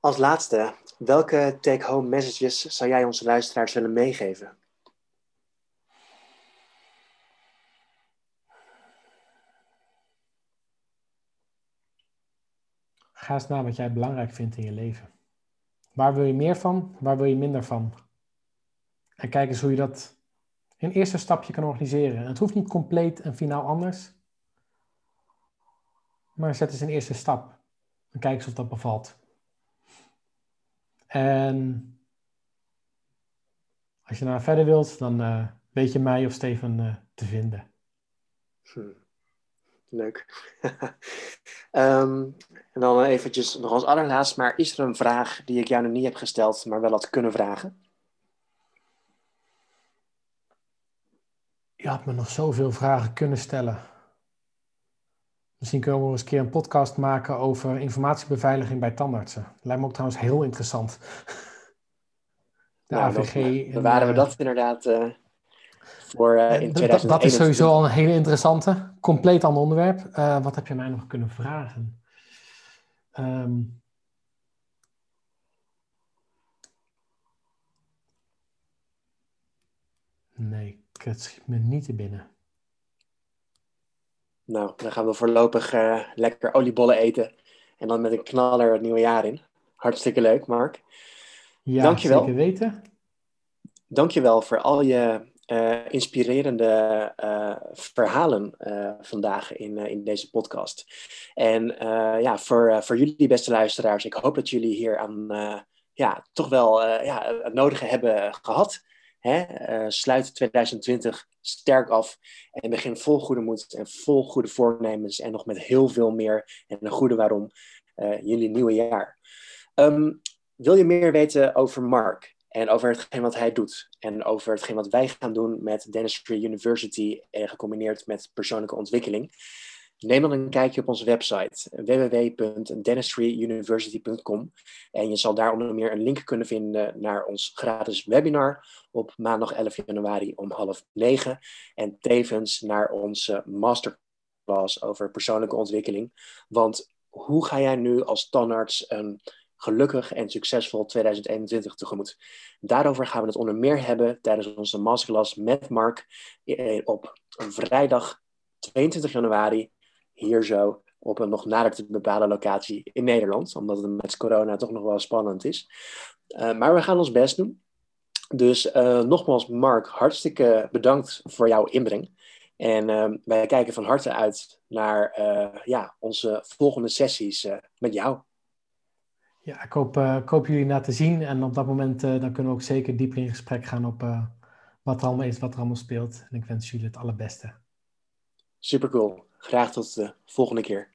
Als laatste, welke take-home messages zou jij onze luisteraars willen meegeven? Ga eens naar wat jij belangrijk vindt in je leven. Waar wil je meer van? Waar wil je minder van? En kijk eens hoe je dat in eerste stapje kan organiseren. het hoeft niet compleet en finaal anders. Maar zet eens een eerste stap. En kijk eens of dat bevalt. En als je nou verder wilt, dan uh, weet je mij of Steven uh, te vinden. Leuk. um, en dan eventjes nog als allerlaatst, maar is er een vraag die ik jou nog niet heb gesteld, maar wel had kunnen vragen? Je had me nog zoveel vragen kunnen stellen. Misschien kunnen we eens een keer een podcast maken over informatiebeveiliging bij tandartsen. Lijkt me ook trouwens heel interessant. De nou, AVG. Dan bewaren we dat inderdaad uh, voor uh, in 2021. Dat is sowieso al een hele interessante. Compleet ander onderwerp. Uh, wat heb je mij nog kunnen vragen? Um, nee, het schiet me niet te binnen. Nou, dan gaan we voorlopig uh, lekker oliebollen eten. En dan met een knaller het nieuwe jaar in. Hartstikke leuk, Mark. Ja, Dankjewel. zeker weten. Dankjewel voor al je uh, inspirerende uh, verhalen vandaag in, in deze podcast. En ja, voor, voor jullie beste luisteraars, ik hoop dat jullie hier aan ja, toch wel ja, het nodige hebben gehad. Hè? sluit 2020 sterk af en begin vol goede moed en vol goede voornemens en nog met heel veel meer en een goede waarom jullie nieuwe jaar. Ehm, wil je meer weten over Mark en over hetgeen wat hij doet en over hetgeen wat wij gaan doen met Dentistry University en gecombineerd met persoonlijke ontwikkeling? Neem dan een kijkje op onze website www.dentistryuniversity.com en je zal daar onder meer een link kunnen vinden naar ons gratis webinar op maandag 11 januari om half negen en tevens naar onze masterclass over persoonlijke ontwikkeling. Want hoe ga jij nu als tandarts een gelukkig en succesvol 2021 tegemoet? Daarover gaan we het onder meer hebben tijdens onze masterclass met Mark eh, op vrijdag 22 januari hier zo op een nog nader te bepalen locatie in Nederland, omdat het met corona toch nog wel spannend is. Uh, maar we gaan ons best doen. Dus uh, nogmaals, Mark, hartstikke bedankt voor jouw inbreng. En uh, wij kijken van harte uit naar ja, onze volgende sessies met jou. Ja, ik hoop, ik hoop jullie zien. En op dat moment dan kunnen we ook zeker dieper in gesprek gaan op wat er allemaal is, wat er allemaal speelt. En ik wens jullie het allerbeste. Super cool. Graag tot de volgende keer.